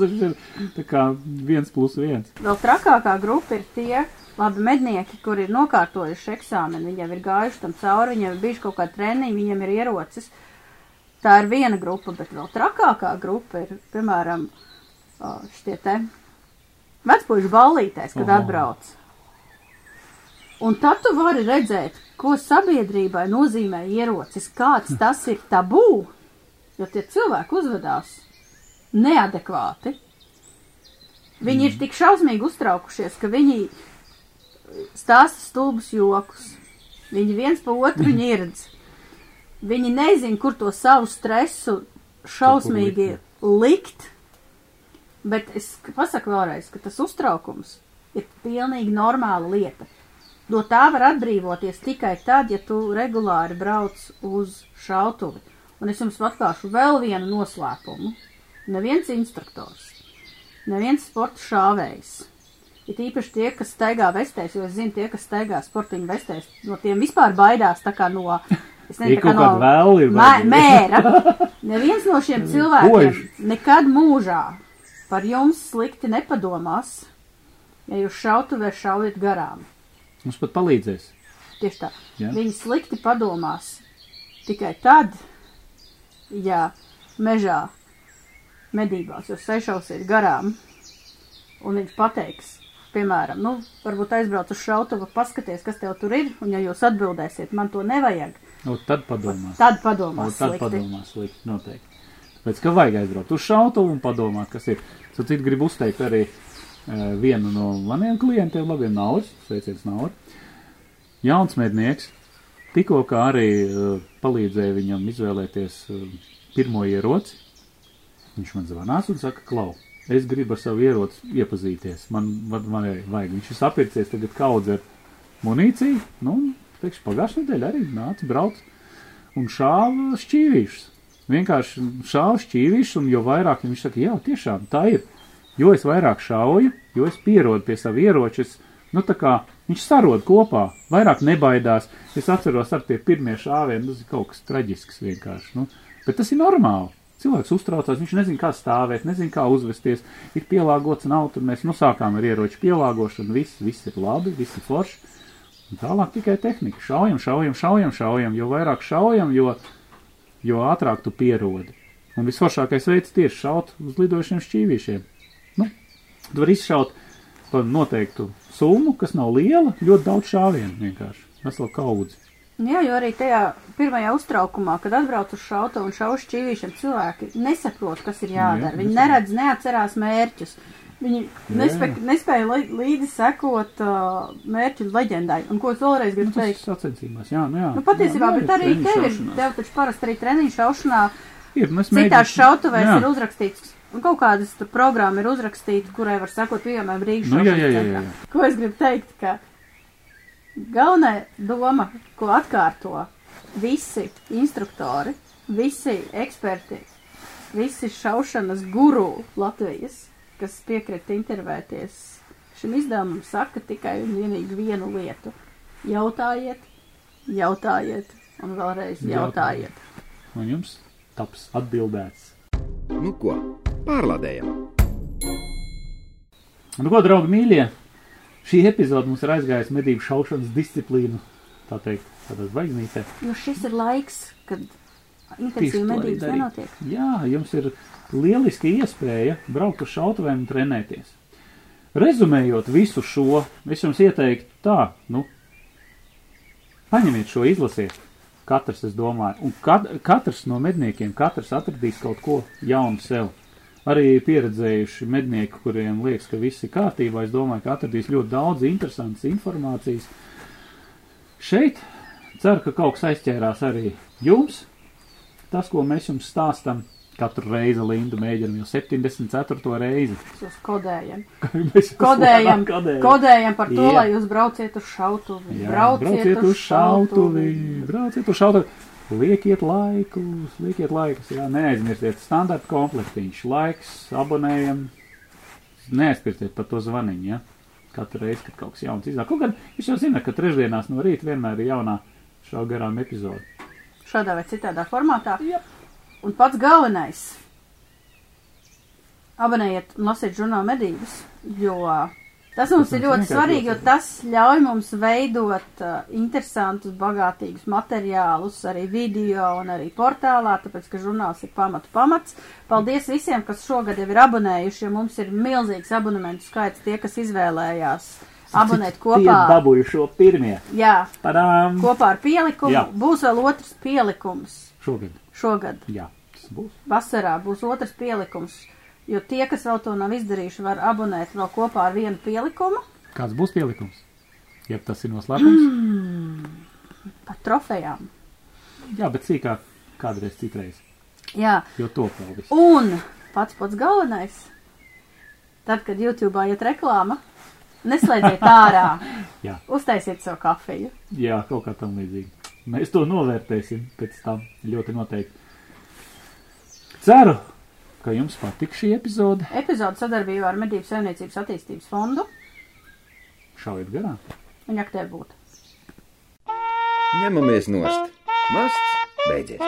ir tā kā viens plus viens. Vēl trakākā grupa ir tie labi mednieki, kuri ir nokārtojuši eksāmenu, viņiem ir gājuši tam cauri, viņiem ir bijuši kaut kādi treniņi, viņiem ir ierocis. Tā ir viena grupa, bet vēl trakākā grupa ir, piemēram, šitie te vecpuļu ballītēs, kad Oho. atbrauc. Un tad tu vari redzēt, ko sabiedrībai nozīmē ierocis, kāds tas ir tabū, jo tie cilvēki uzvedās neadekvāti. Viņi ir tik šausmīgi uztraukušies, ka viņi stāsta stulbus jokus. Viņi viens pa otru nirdz. Viņi nezina, kur to savu stresu šausmīgi likt. Bet es pasaku vēlreiz, ka tas uztraukums ir pilnīgi normāla lieta. No tā var atbrīvoties tikai tad, ja tu regulāri brauc uz šautuvi. Un es jums atklāšu vēl vienu noslēpumu. Neviens instruktors, neviens sporta šāvējs. Ir īpaši tie, kas staigā vestēs, jo es zinu, tie, kas staigā sportiņu vestēs, no tiem vispār baidās tā kā no. Es nezinu, kā kāda vēl ir. Mē, mēra. Neviens no šiem cilvēkiem nekad mūžā par jums slikti nepadomās, ja jūs šautuvē šaujat garām. Mums pat palīdzēs. Tieši tā. Jā. Viņi slikti padomās tikai tad, ja mežā medībās jūs sešausiet garām, un viņš pateiks, piemēram, nu, varbūt aizbrauc uz šautuvu, paskaties, kas tev tur ir, un ja jūs atbildēsiet, man to nevajag, Nu, tad padomās. tad Nu, padomās tad slikti. padomās slikti, noteikti. Tāpēc, ka vajag aizbraukt uz šautuvu un padomāt, kas ir. Citu gribu uzteikt arī uh, vienu no maniem klientiem, labiem Nauris, sveiciens Nauri. Jauns mednieks, tikko kā arī uh, palīdzēja viņam izvēlēties uh, pirmo ieroci. Viņš man zvanās un saka, klau, es gribu ar savu ieroci iepazīties. Man, man, man vajag. Viņš ir sapircies tagad kaudz ar munīciju. Nu, teikšu, pagājušajā nedēļā arī nāca braukt un šāva šķīvīšus. Vienkārši šāva šķīvīšus, un jo vairāk viņš saka, jā, tiešām tā ir. Jo es vairāk šauju, jo es pierodu pie sava ieroča, es, nu tā kā viņš sarod kopā, vairāk nebaidās. Es atceros ar tie pirmie šāvieni, tas ir kaut kas traģisks vienkārši. Nu, bet tas ir normāli. Cilvēks uztraucās, viņš nezina, kā stāvēt, nezina, kā uzvesties. Ir pielāgots nav, tad mēs nu sākām ar ieroču pielāgošanu, viss, viss ir labi, viss ir forši. Un tālāk tikai tehnika. Šaujam, šaujam, šaujam, šaujam. Jo vairāk šaujam, jo jo ātrāk tu pierodi. Un visforšākais veids tieši šaut uz lidojušiem šķīvīšiem. Nu, tu vari izšaut par noteiktu summu, kas nav liela, ļoti daudz šāvienu vienkārši. Veselu kaudzi. Jā, jo arī tajā pirmajā uztraukumā, kad atbrauc uz šauta un šauš šķīvīšiem, cilvēki nesaprot, kas ir jādara. Jā, Viņi neredz, neatcerās mērķus. Viņi nespēja, nespēja līdzi sekot uh, mērķu leģendai. Un ko es vēlreiz gribu Nu, teikt? sacensībās, jā, nu jā. Nu, patiesībā, jā, bet arī tev ir, tev taču parasti arī treniņu šaušanā Ir, nu, Citās jā. ir uzrakstīts, un kaut kādas programma ir uzrakstīta, kurai var sekot, piemēram, Rīgas Nu, jā, jā, jā, jā, jā. Ko es gribu teikt, ka galvenā doma, ko atkārto visi instruktori, visi eksperti, visi šaušanas guru Latvijas, kas piekrita intervēties šim izdevumam, saka tikai un vienīgi vienu lietu. Jautājiet, jautājiet un vēlreiz jautājiet. Un jums taps atbildēts. Nu ko, pārlādējam! Nu, ko, draugi, mīļie, šī epizode mums ir aizgājusi medību šaušanas disciplīnu, tā teikt, tādā zvaigznītē. Nu, šis ir laiks, kad intensīvi medības nenotiek. Jā, jums ir lieliski iespēja braukt uz šautuvēm un trenēties. Rezumējot visu šo, es jums ieteiktu tā, nu, paņemiet šo, izlasiet. Katrs, es domāju, un kat, katrs no medniekiem, katrs atradīs kaut ko jaunu sev. Arī pieredzējuši mednieki, kuriem liekas, ka viss ir kārtībā, es domāju, ka atradīs ļoti daudz interesantas informācijas. Šeit ceru, ka kaut kas aizķērās arī jums. Tas, ko mēs jums stāstam, katru reizi Lindu mēģinam jau 74. reizi. Uz kodējam. Mēs Kodējam, kodējam. kodējam par to, Jā. lai jūs brauciet uz šautuvi. Jā, brauciet, uz šautuvi. Brauciet uz šautuvi. Liekiet laikus, liekiet laikus, jā, neaizmirstiet standarta komplektiņš, laiks, abonējam, neaizmirstiet par to zvaniņu, jā, katru reizi, kad kaut kas jauns iznāk. Kaut gan jūs jau zināt, ka trešdienās no rīta vienmēr ir jaunā šā garām epizode. Šādā vai citādā formātā. Jā. Un pats galvenais. Abonējiet un lasiet žurnālu medības, jo tas mums Tas ir ļoti svarīgi, jo tas ļauj mums veidot uh, interesantus, bagātīgus materiālus arī video un arī portālā, tāpēc, ka žurnāls ir pamatu pamats. Paldies visiem, kas šogad jau ir abonējuši, jo mums ir milzīgs abonementu skaits, tie, kas izvēlējās abonēt kopā. dabūju šo pirmie. Jā, Padām! kopā ar pielikumu. Jā. Būs vēl otrs pielikums Šogad. šogad. Jā, tas būs. Vasarā būs otrs pielikums, jo tie, kas vēl to nav izdarījuši, var abonēt vēl kopā ar vienu pielikumu Kāds būs pielikums? Ja tas ir noslēpums? Mm. par trofejām. Jā, bet sīkāk kādreiz citreiz. Jā, Jo to vēl viss. un pats pats galvenais, tad, kad YouTube iet reklāma, neslēdziet ārā, Jā. uztaisiet savu kafiju. Jā, kaut kā tam līdzīgi. Mēs to novērtēsim pēc tam ļoti noteikti. Ceru, ka jums patika šī epizode. Epizode sadarbībā ar Medību saimniecības attīstības fondu. Šaujiet garām. Un jaktē būt. Ņemamies nost. Masts beidzies.